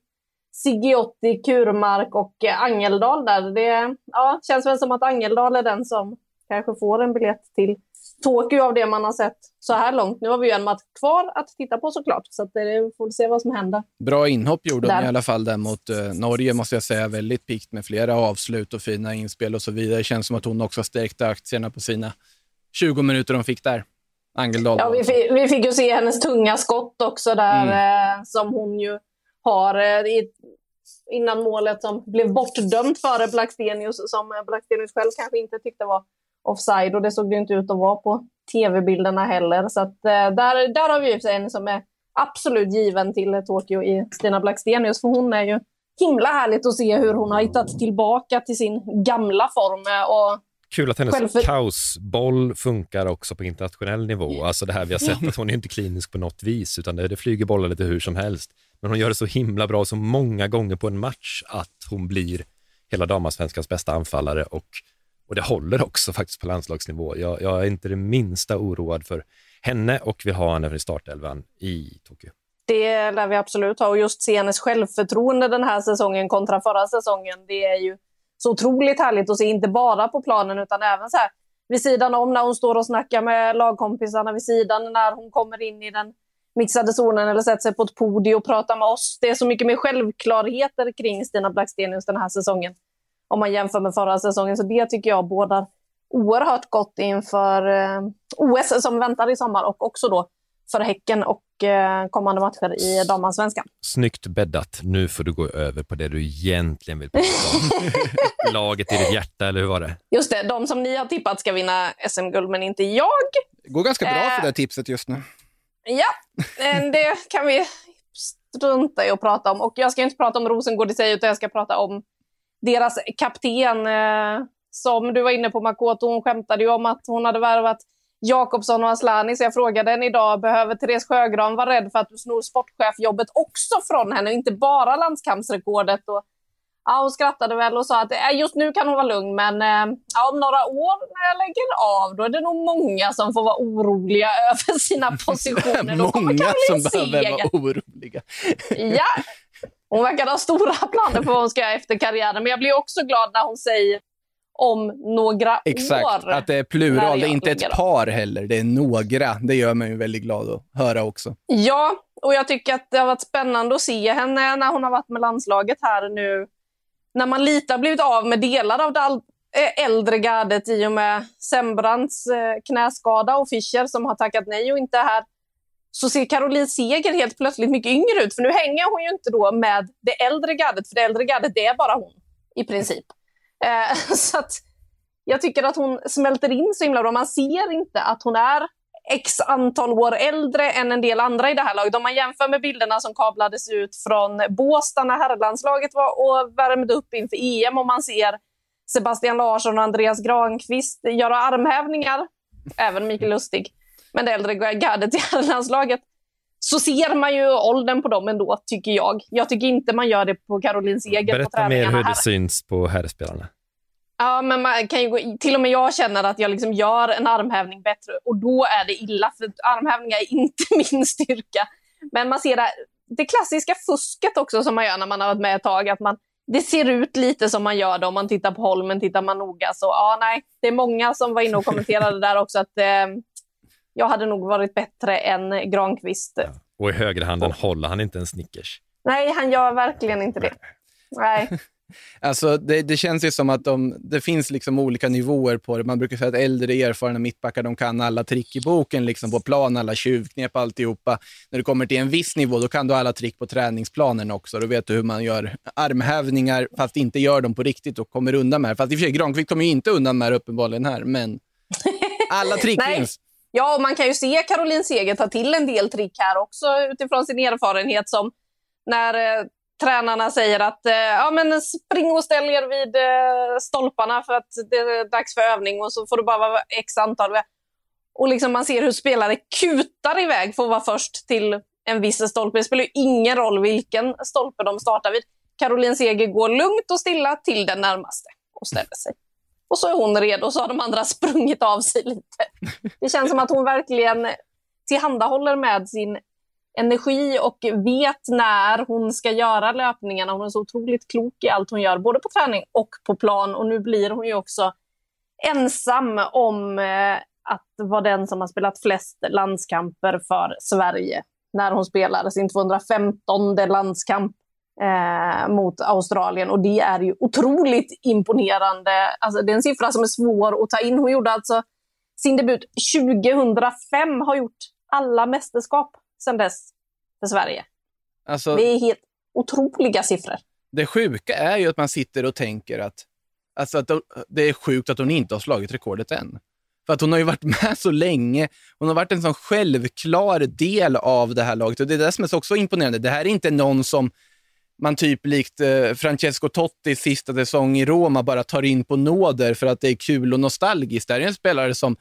B: Sigiotti, Kurmark och Angeldal där. Det ja, känns väl som att Angeldal är den som kanske får en biljett till Tokyo av det man har sett så här långt. Nu har vi ju en match kvar att titta på såklart, så att det får vi se vad som händer.
A: Bra inhopp gjorde de i alla fall där mot uh, Norge, måste jag säga. Väldigt pikt med flera avslut och fina inspel och så vidare. Det känns som att hon också stärkte aktierna på sina 20 minuter de fick där. Angeldal.
B: Ja, vi fick, vi fick ju se hennes tunga skott också där, mm. eh, som hon ju har eh, i, innan målet som blev bortdömt före Blackstenius, som Blackstenius själv kanske inte tyckte var offside och det såg det inte ut att vara på tv-bilderna heller. Så att, eh, där, där har vi ju en som är absolut given till Tokyo i Stina Blackstenius, för hon är ju himla härligt att se hur hon har hittat tillbaka till sin gamla form. Eh, och
C: Kul att hennes självför... kaosboll funkar också på internationell nivå. Alltså det här vi har sett att hon är inte klinisk på något vis, utan det, det flyger bollar lite hur som helst. Men hon gör det så himla bra så många gånger på en match att hon blir hela damallsvenskans bästa anfallare och och det håller också faktiskt på landslagsnivå. Jag, jag är inte det minsta oroad för henne och vill ha henne i startelvan i Tokyo.
B: Det lär vi absolut ha och just se hennes självförtroende den här säsongen kontra förra säsongen. Det är ju så otroligt härligt att se, inte bara på planen utan även så här vid sidan om när hon står och snackar med lagkompisarna vid sidan när hon kommer in i den mixade zonen eller sätter sig på ett podium och pratar med oss. Det är så mycket mer självklarheter kring Stina Blackstenius den här säsongen om man jämför med förra säsongen. Så det tycker jag bådar oerhört gott inför eh, OS som väntar i sommar och också då för Häcken och eh, kommande matcher i damallsvenskan.
C: Snyggt bäddat. Nu får du gå över på det du egentligen vill prata om. Laget i ditt hjärta, eller hur var det?
B: Just det, de som ni har tippat ska vinna SM-guld, men inte jag.
A: Det går ganska bra för det här tipset just nu.
B: Ja, eh, det kan vi strunta i att prata om. Och jag ska inte prata om Rosengård i sig, utan jag ska prata om deras kapten, eh, som du var inne på Makoto, hon skämtade ju om att hon hade värvat Jakobsson och Aslani, så jag frågade henne idag, behöver Therese Sjögran vara rädd för att du snor sportchefjobbet också från henne, inte bara landskampsrekordet? Och, ja, hon skrattade väl och sa att äh, just nu kan hon vara lugn, men ja, om några år när jag lägger av, då är det nog många som får vara oroliga över sina positioner.
A: många som behöver vara oroliga.
B: ja, hon verkar ha stora planer på vad hon ska göra efter karriären. Men jag blir också glad när hon säger om några
A: Exakt, år. Exakt, att det är plural. Det är inte ett par heller, det är några. Det gör mig väldigt glad att höra också.
B: Ja, och jag tycker att det har varit spännande att se henne när hon har varit med landslaget här nu. När man lite har blivit av med delar av det eh, äldre gardet i och med Sembrants eh, knäskada och Fischer som har tackat nej och inte är här så ser Caroline Seger helt plötsligt mycket yngre ut. För nu hänger hon ju inte då med det äldre gardet, för det äldre gardet det är bara hon i princip. Eh, så att jag tycker att hon smälter in så himla bra. Man ser inte att hon är x antal år äldre än en del andra i det här laget. Om man jämför med bilderna som kablades ut från Båstad när herrlandslaget var och värmde upp inför EM och man ser Sebastian Larsson och Andreas Granqvist göra armhävningar, även Mikael Lustig, men det äldre gardet i landslaget, så ser man ju åldern på dem ändå, tycker jag. Jag tycker inte man gör det på Caroline Seger
C: Berätta
B: på träningarna
C: mer hur
B: här.
C: det syns på herrspelarna.
B: Ja, men man kan ju gå, till och med jag känner att jag liksom gör en armhävning bättre och då är det illa, för armhävningar är inte min styrka. Men man ser det, det klassiska fusket också som man gör när man har varit med ett tag, att man, det ser ut lite som man gör det om man tittar på Holmen, tittar man noga. Så ja, nej, det är många som var inne och kommenterade där också att eh, jag hade nog varit bättre än Granqvist.
C: Och i högerhanden håller han inte en Snickers.
B: Nej, han gör verkligen inte det. Nej.
A: Alltså, det, det känns ju som att de, det finns liksom olika nivåer på det. Man brukar säga att äldre erfarna mittbackar de kan alla trick i boken, liksom på plan, alla tjuvknep, alltihopa. När du kommer till en viss nivå, då kan du alla trick på träningsplanen också. Då vet du hur man gör armhävningar, fast inte gör dem på riktigt och kommer undan med det. Fast i och för sig, Granqvist kommer ju inte undan med det uppenbarligen här, men alla trick finns.
B: Ja, och man kan ju se Caroline Seger ta till en del trick här också utifrån sin erfarenhet som när eh, tränarna säger att eh, ja, men spring och ställ er vid eh, stolparna för att det är dags för övning och så får du bara vara x antal. Och liksom man ser hur spelare kutar iväg för att vara först till en viss stolpe. Det spelar ju ingen roll vilken stolpe de startar vid. Caroline Seger går lugnt och stilla till den närmaste och ställer sig. Och så är hon redo och så har de andra sprungit av sig lite. Det känns som att hon verkligen tillhandahåller med sin energi och vet när hon ska göra löpningarna. Hon är så otroligt klok i allt hon gör, både på träning och på plan. Och nu blir hon ju också ensam om eh, att vara den som har spelat flest landskamper för Sverige när hon spelade sin 215 landskamp eh, mot Australien. Och det är ju otroligt imponerande. Alltså, det är en siffra som är svår att ta in. Hon gjorde alltså sin debut 2005, har gjort alla mästerskap sedan dess för Sverige.
A: Alltså,
B: Det är helt otroliga siffror.
A: det sjuka är ju att man sitter och tänker att, alltså att de- det är sjukt att hon inte har slagit rekordet än. För att hon har ju varit med så länge. Hon har varit en sån självklar del av det här laget. Och Det är det som är så också imponerande. Det här är inte någon som man typ likt eh, Francesco Tottis sista säsong i Roma bara tar in på nåder för att det är kul och nostalgiskt. Det är en spelare som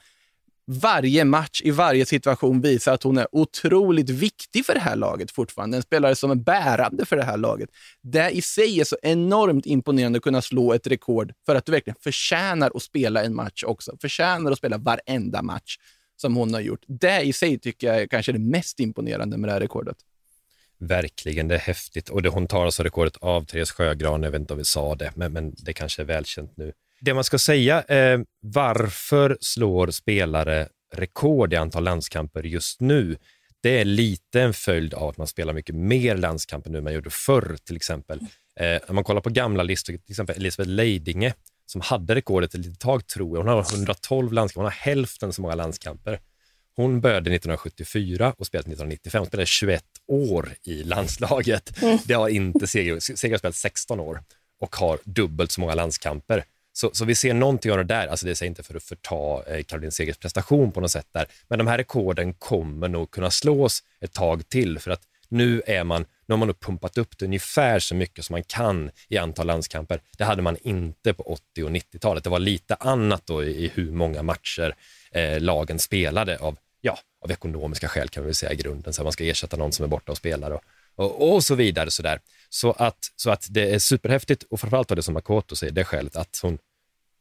A: varje match, i varje situation visar att hon är otroligt viktig för det här laget fortfarande. En spelare som är bärande för det här laget. Det i sig är så enormt imponerande att kunna slå ett rekord för att du verkligen förtjänar att spela en match också. Förtjänar att spela varenda match som hon har gjort. Det i sig tycker jag är kanske det mest imponerande med det här rekordet.
C: Verkligen, det är häftigt. Och det, hon tar alltså rekordet av Therese Sjögran, jag vet inte om vi sa det, men, men det kanske är välkänt nu. Det man ska säga, eh, varför slår spelare rekord i antal landskamper just nu? Det är lite en följd av att man spelar mycket mer landskamper nu än man gjorde förr, till exempel. Eh, om man kollar på gamla listor, till exempel Elisabeth Leidinge, som hade rekordet ett litet tag, tror jag. Hon har 112 landskamper, hon har hälften så många landskamper. Hon började 1974 och spelade 1995. Hon spelade 21 år i landslaget. Det har inte Seger. Seger har spelat 16 år och har dubbelt så många landskamper. Så, så vi ser någonting av det där. Alltså det säger inte för att förta eh, Caroline Segers prestation på något sätt där. Men de här rekorden kommer nog kunna slås ett tag till för att nu är man, nu har man pumpat upp det ungefär så mycket som man kan i antal landskamper. Det hade man inte på 80 och 90-talet. Det var lite annat då i, i hur många matcher eh, lagen spelade av, ja, av ekonomiska skäl kan vi väl säga i grunden. Så man ska ersätta någon som är borta och spelar och, och, och så vidare. Så, där. Så, att, så att det är superhäftigt och framförallt det som Makoto säger, det skälet att hon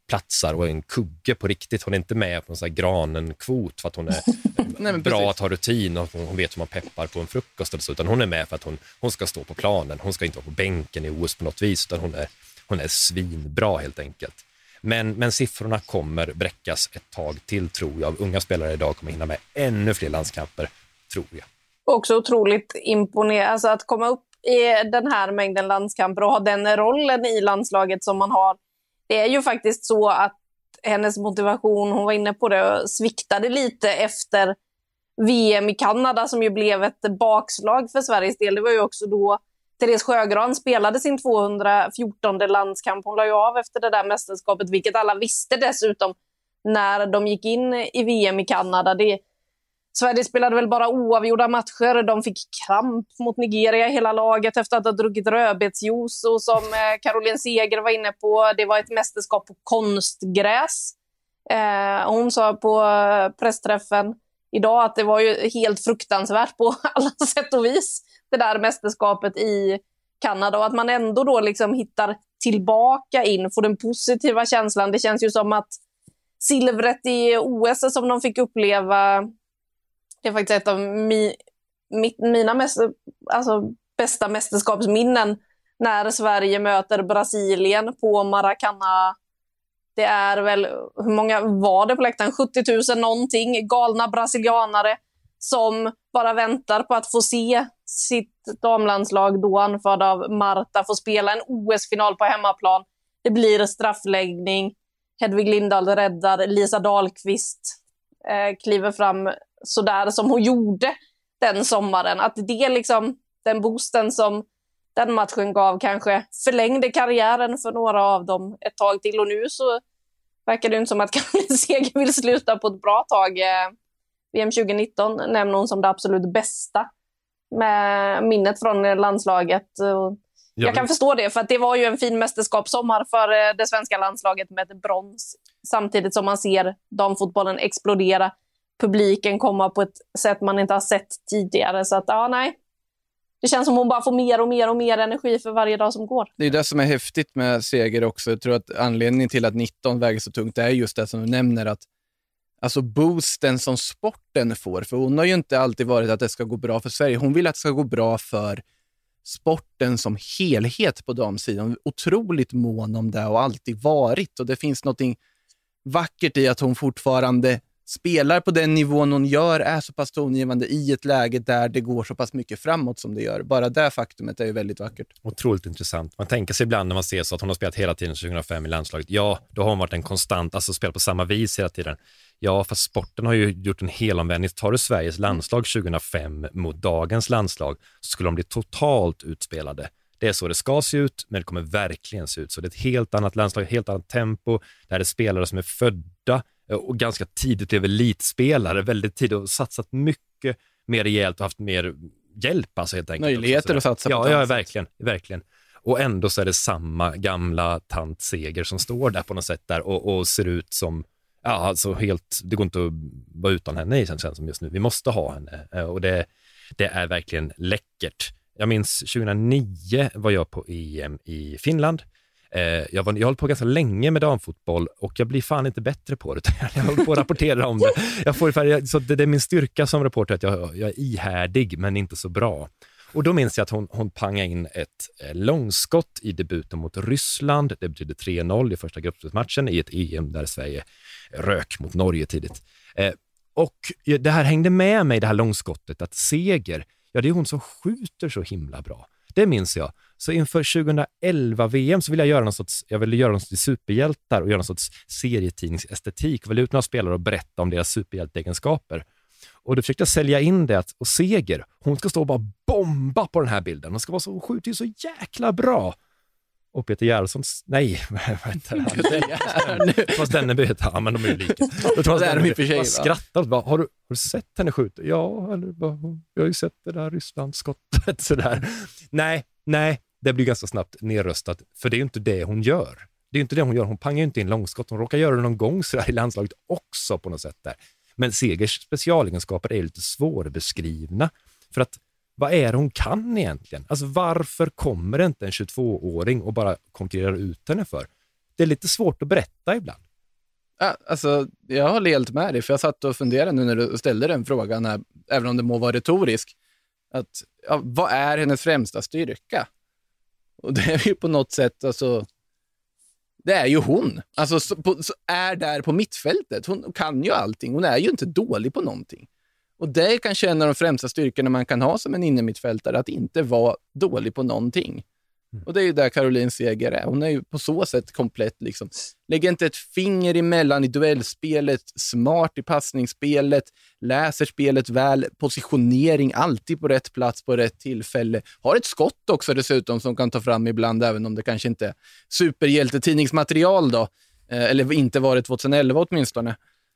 C: platsar och är en kugge på riktigt. Hon är inte med på här granen-kvot för att hon är
A: men
C: bra
A: precis.
C: att ha rutin och hon hon vet hur man peppar på en frukost eller så, utan hon är med för att hon, hon ska stå på planen. Hon ska inte vara på bänken i OS på något vis, utan hon är, hon är svinbra helt enkelt. Men, men siffrorna kommer bräckas ett tag till, tror jag. Unga spelare idag kommer hinna med ännu fler landskamper, tror jag.
B: Också otroligt imponerande. Alltså att komma upp i den här mängden landskamper och ha den rollen i landslaget som man har. Det är ju faktiskt så att hennes motivation, hon var inne på det, sviktade lite efter VM i Kanada som ju blev ett bakslag för Sveriges del. Det var ju också då Therese Sjögran spelade sin 214 landskamp. Hon la ju av efter det där mästerskapet, vilket alla visste dessutom när de gick in i VM i Kanada. Det, Sverige spelade väl bara oavgjorda matcher. De fick kramp mot Nigeria hela laget efter att ha druckit rödbetsjuice. Och som eh, Caroline Seger var inne på, det var ett mästerskap på konstgräs. Eh, hon sa på eh, pressträffen idag, att det var ju helt fruktansvärt på alla sätt och vis, det där mästerskapet i Kanada och att man ändå då liksom hittar tillbaka in, får den positiva känslan. Det känns ju som att silvret i OS som de fick uppleva, det är faktiskt ett av mi, mi, mina mest, alltså, bästa mästerskapsminnen när Sverige möter Brasilien på Maracana. Det är väl, hur många var det på läktaren? 70 000 någonting, galna brasilianare som bara väntar på att få se sitt damlandslag, då anförd av Marta, får spela en OS-final på hemmaplan. Det blir straffläggning. Hedvig Lindahl räddar. Lisa Dahlqvist eh, kliver fram sådär som hon gjorde den sommaren. Att det liksom, den boosten som den matchen gav kanske förlängde karriären för några av dem ett tag till. Och nu så verkar det inte som att Caroline Seger vill sluta på ett bra tag. Eh, VM 2019 nämner hon som det absolut bästa med minnet från landslaget. Jag kan förstå det, för det var ju en fin mästerskapssommar för eh, det svenska landslaget med ett brons. Samtidigt som man ser damfotbollen explodera, publiken komma på ett sätt man inte har sett tidigare. Så att, ja, nej. Det känns som hon bara får mer och mer och mer energi för varje dag som går.
A: Det är det som är häftigt med seger också. Jag tror att anledningen till att 19 väger så tungt är just det som du nämner, att alltså boosten som sporten får. För hon har ju inte alltid varit att det ska gå bra för Sverige. Hon vill att det ska gå bra för sporten som helhet på damsidan. Hon är otroligt mån om det och alltid varit. Och det finns något vackert i att hon fortfarande spelar på den nivån hon gör, är så pass tongivande i ett läge där det går så pass mycket framåt som det gör. Bara det faktumet är ju väldigt vackert.
C: Otroligt intressant. Man tänker sig ibland när man ser så att hon har spelat hela tiden 2005 i landslaget. Ja, då har hon varit en konstant, alltså spelat på samma vis hela tiden. Ja, fast sporten har ju gjort en helomvändning. Tar du Sveriges landslag 2005 mot dagens landslag så skulle de bli totalt utspelade. Det är så det ska se ut, men det kommer verkligen se ut så. Det är ett helt annat landslag, ett helt annat tempo. Det här är spelare som är födda och ganska tidigt blev elitspelare, väldigt tidigt och satsat mycket mer rejält och haft mer hjälp alltså helt enkelt.
A: Möjligheter att satsa
C: på Ja, ja verkligen, verkligen. Och ändå så är det samma gamla tant Seger som står där på något sätt där och, och ser ut som ja, alltså helt, det går inte att vara utan henne i känns som just nu. Vi måste ha henne eh, och det, det är verkligen läckert. Jag minns 2009 var jag på EM i Finland. Eh, jag, var, jag höll på ganska länge med damfotboll och jag blir fan inte bättre på det. Jag håller på att rapportera om det. Jag får, så det, det är min styrka som reporter, att jag, jag är ihärdig men inte så bra. Och då minns jag att hon, hon pangade in ett eh, långskott i debuten mot Ryssland. Det betydde 3-0 i första gruppspelsmatchen i ett EM där Sverige rök mot Norge tidigt. Eh, och det här hängde med mig, det här långskottet, att seger, ja det är hon som skjuter så himla bra. Det minns jag. Så inför 2011 VM så ville jag göra någon sorts, jag ville göra någon sorts superhjältar och göra någon sorts serietidningsestetik. Välja ut några spelare och berätta om deras superhjälteegenskaper. Och då försökte jag sälja in det att, och Seger, hon ska stå och bara bomba på den här bilden. Hon ska vara så, hon skjuter ju så jäkla bra. Och Peter Gerhardssons, nej, vad heter han? Thomas Denneby heter han, men de är ju lika.
A: Thomas Denneby
C: bara skrattade bara, har du, har du sett henne skjuta? Ja, eller bara, jag har ju sett det där Rysslandsskottet sådär. Nej, nej, det blir ganska snabbt nedröstat, för det är ju inte det hon gör. Det är inte det hon gör, hon pangar ju inte in långskott. Hon råkar göra det någon gång sådär i landslaget också på något sätt där. Men Segers specialegenskaper är lite svårbeskrivna. För att vad är det hon kan egentligen? Alltså varför kommer det inte en 22-åring och bara konkurrerar ut henne för? Det är lite svårt att berätta ibland.
A: Ja, alltså, jag håller helt med dig, för jag satt och funderade nu när du ställde den frågan, här, även om det må vara retorisk. Att, ja, vad är hennes främsta styrka? Och det är ju på något sätt, alltså, det är ju hon. Alltså, så, på, så är där på mittfältet. Hon kan ju allting. Hon är ju inte dålig på någonting. Och det är kanske en av de främsta styrkorna man kan ha som en innermittfältare, att inte vara dålig på någonting. Mm. Och det är ju där Caroline Seger är. Hon är ju på så sätt komplett. Liksom. Lägger inte ett finger emellan i duellspelet, smart i passningsspelet, läser spelet väl, positionering, alltid på rätt plats på rätt tillfälle. Har ett skott också dessutom som kan ta fram ibland, även om det kanske inte är superhjältetidningsmaterial då. Eh, eller inte var det 2011 åtminstone.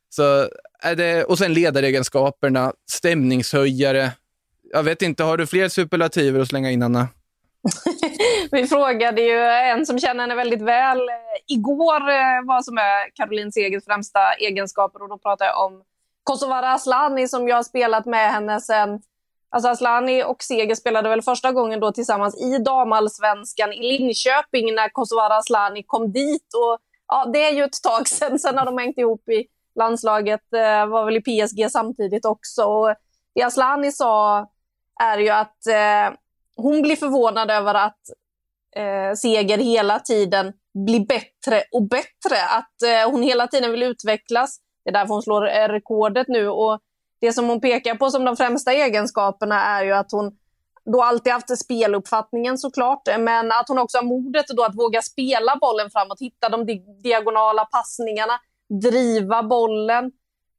A: Så är det, och sen ledaregenskaperna, stämningshöjare. Jag vet inte, har du fler superlativer att slänga in, Anna?
B: Vi frågade ju en som känner henne väldigt väl eh, igår eh, vad som är Caroline Segers främsta egenskaper och då pratade jag om Kosovare Asllani som jag har spelat med henne sen Alltså Asllani och Seger spelade väl första gången då tillsammans i damallsvenskan i Linköping när Kosovare Asllani kom dit. Och, ja, det är ju ett tag sedan. Sen har de hängt ihop i landslaget, eh, var väl i PSG samtidigt också. Och det Asllani sa är ju att eh, hon blir förvånad över att eh, Seger hela tiden blir bättre och bättre. Att eh, hon hela tiden vill utvecklas. Det är därför hon slår eh, rekordet nu. Och det som hon pekar på som de främsta egenskaperna är ju att hon då alltid haft speluppfattningen såklart, men att hon också har modet då att våga spela bollen framåt, hitta de di diagonala passningarna, driva bollen.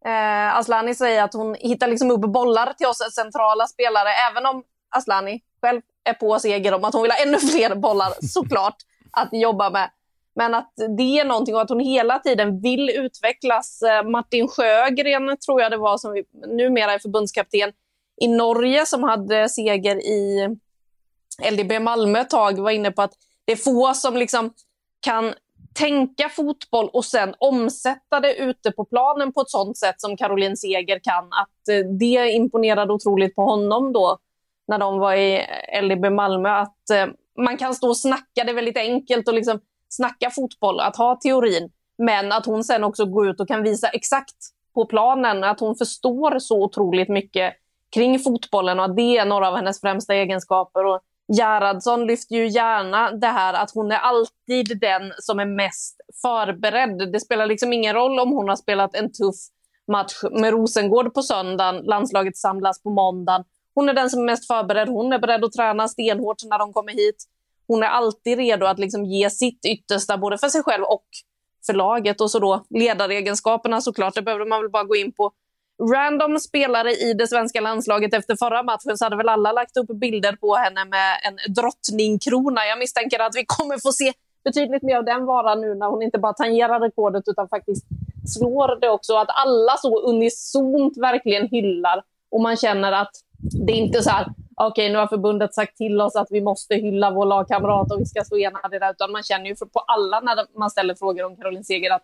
B: Eh, Aslani säger att hon hittar liksom upp bollar till oss centrala spelare, även om Aslani själv är på seger om att hon vill ha ännu fler bollar såklart att jobba med. Men att det är någonting och att hon hela tiden vill utvecklas. Eh, Martin Sjögren tror jag det var som vi, numera är förbundskapten i Norge som hade seger i LDB Malmö ett tag var inne på att det är få som liksom kan tänka fotboll och sen omsätta det ute på planen på ett sånt sätt som Caroline Seger kan. Att eh, det imponerade otroligt på honom då när de var i LDB Malmö. Att eh, man kan stå och snacka, det är väldigt enkelt att liksom snacka fotboll, att ha teorin, men att hon sen också går ut och kan visa exakt på planen att hon förstår så otroligt mycket kring fotbollen och att det är några av hennes främsta egenskaper. Och Gerhardsson lyfter ju gärna det här att hon är alltid den som är mest förberedd. Det spelar liksom ingen roll om hon har spelat en tuff match med Rosengård på söndagen, landslaget samlas på måndagen. Hon är den som är mest förberedd. Hon är beredd att träna stenhårt när de kommer hit hon är alltid redo att liksom ge sitt yttersta både för sig själv och för laget. Och så då ledaregenskaperna såklart, det behöver man väl bara gå in på. Random spelare i det svenska landslaget efter förra matchen så hade väl alla lagt upp bilder på henne med en drottningkrona. Jag misstänker att vi kommer få se betydligt mer av den varan nu när hon inte bara tangerar rekordet utan faktiskt slår det också. Att alla så unisont verkligen hyllar och man känner att det är inte så här okej, okay, nu har förbundet sagt till oss att vi måste hylla vår lagkamrat och vi ska stå enade där. Utan man känner ju på alla när man ställer frågor om Caroline Seger att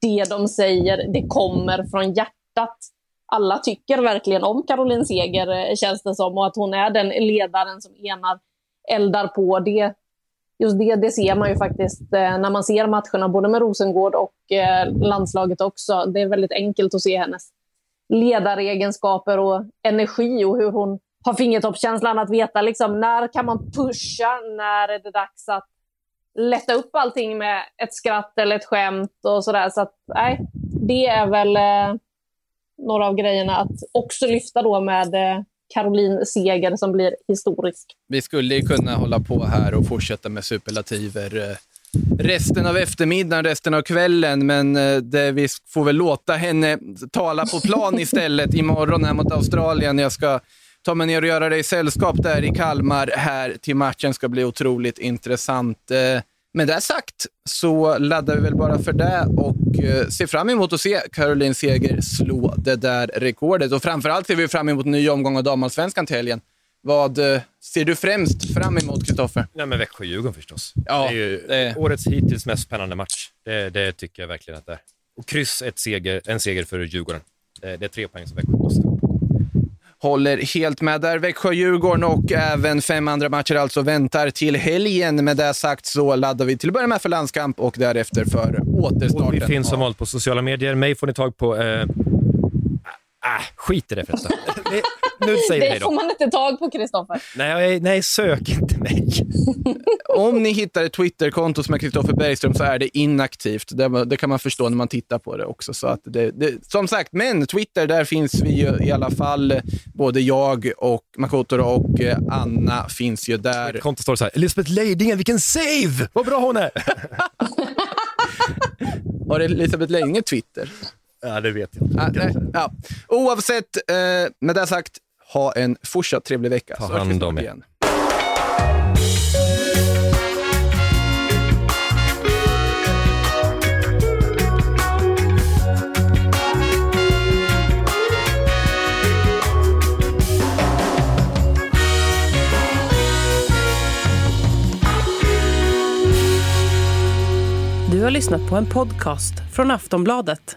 B: det de säger, det kommer från hjärtat. Alla tycker verkligen om Caroline Seger, eh, känns det som, och att hon är den ledaren som enar, eldar på. Det, just det, det ser man ju faktiskt eh, när man ser matcherna, både med Rosengård och eh, landslaget också. Det är väldigt enkelt att se hennes ledaregenskaper och energi och hur hon har fingertoppskänslan att veta liksom, när kan man pusha, när är det dags att lätta upp allting med ett skratt eller ett skämt och sådär. Så att, nej, det är väl eh, några av grejerna att också lyfta då med eh, Caroline Seger som blir historisk.
A: Vi skulle ju kunna hålla på här och fortsätta med superlativer eh, resten av eftermiddagen, resten av kvällen, men eh, det, vi får väl låta henne tala på plan istället imorgon här mot Australien. Jag ska ta mig ner och göra dig sällskap där i Kalmar här till matchen. ska bli otroligt intressant. Eh, med det sagt så laddar vi väl bara för det och eh, ser fram emot att se Caroline Seger slå det där rekordet. Och framförallt ser vi fram emot en ny omgång av damallsvenskan till helgen. Vad eh, ser du främst fram emot, Kristoffer?
C: Växjö-Djurgården förstås. Ja, det är ju det... årets hittills mest spännande match. Det, det, tycker jag verkligen att det är. Och kryss ett seger, en seger för Djurgården. Det, det är tre poäng som Växjö måste
A: Håller helt med där. Växjö-Djurgården och även fem andra matcher alltså väntar till helgen. Med det sagt så laddar vi till att börja med för landskamp och därefter för återstarten. Och
C: vi finns som vanligt på sociala medier. Mig får ni tag på... Eh... Äh, skit i det förresten.
B: nu säger det får man inte tag på, Kristoffer.
C: Nej, nej, sök inte mig.
A: Om ni hittar ett Twitterkonto som är Kristoffer Bergström så är det inaktivt. Det, det, kan man förstå när man tittar på det också. Så att det, det, som sagt, men Twitter, där finns vi ju i alla fall. Både jag och Makoto och eh, Anna finns ju där.
C: Konto står så här, Elisabeth Leidingen, vilken save! Vad bra hon är!
A: Har Elisabeth Leidingen Twitter?
C: Ja, det vet jag inte.
A: Ah, nej, ja. Oavsett, eh, med det sagt, ha en fortsatt trevlig vecka.
C: Ta hand om er.
D: Du har lyssnat på en podcast från Aftonbladet.